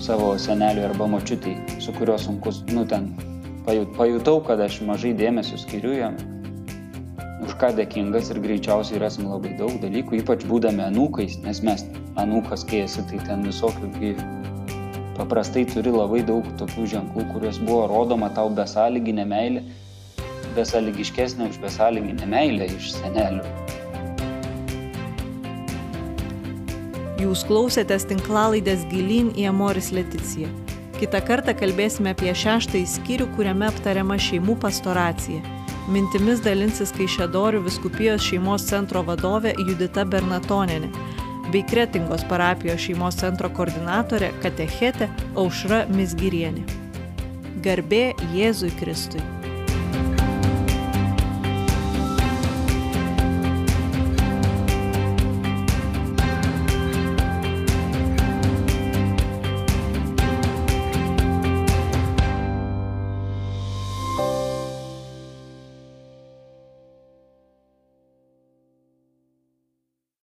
savo seneliui arba močiutei, su kuriuo sunkus, nu ten pajutau, kad aš mažai dėmesio skiriu jam, už ką dėkingas ir greičiausiai rasim labai daug dalykų, ypač būdami anūkais, nes mes anūkas, kai esi, tai ten visokių gyvų. Paprastai turi labai daug tokių ženklų, kuriuos buvo rodoma tau besąlyginė meilė, besąlygiškesnė už besąlyginę meilę iš senelių. Jūs klausėtės tinklalaidės gilin į Amoris Leticiją. Kita kartą kalbėsime apie šeštąjį skyrių, kuriame aptariama šeimų pastoracija. Mintimis dalinsis Kaišėdorių viskupijos šeimos centro vadovė Judita Bernatoninė bei Kretingos parapijos šeimos centro koordinatorė Katechetė Aušra Misgirienė. Garbė Jėzui Kristui.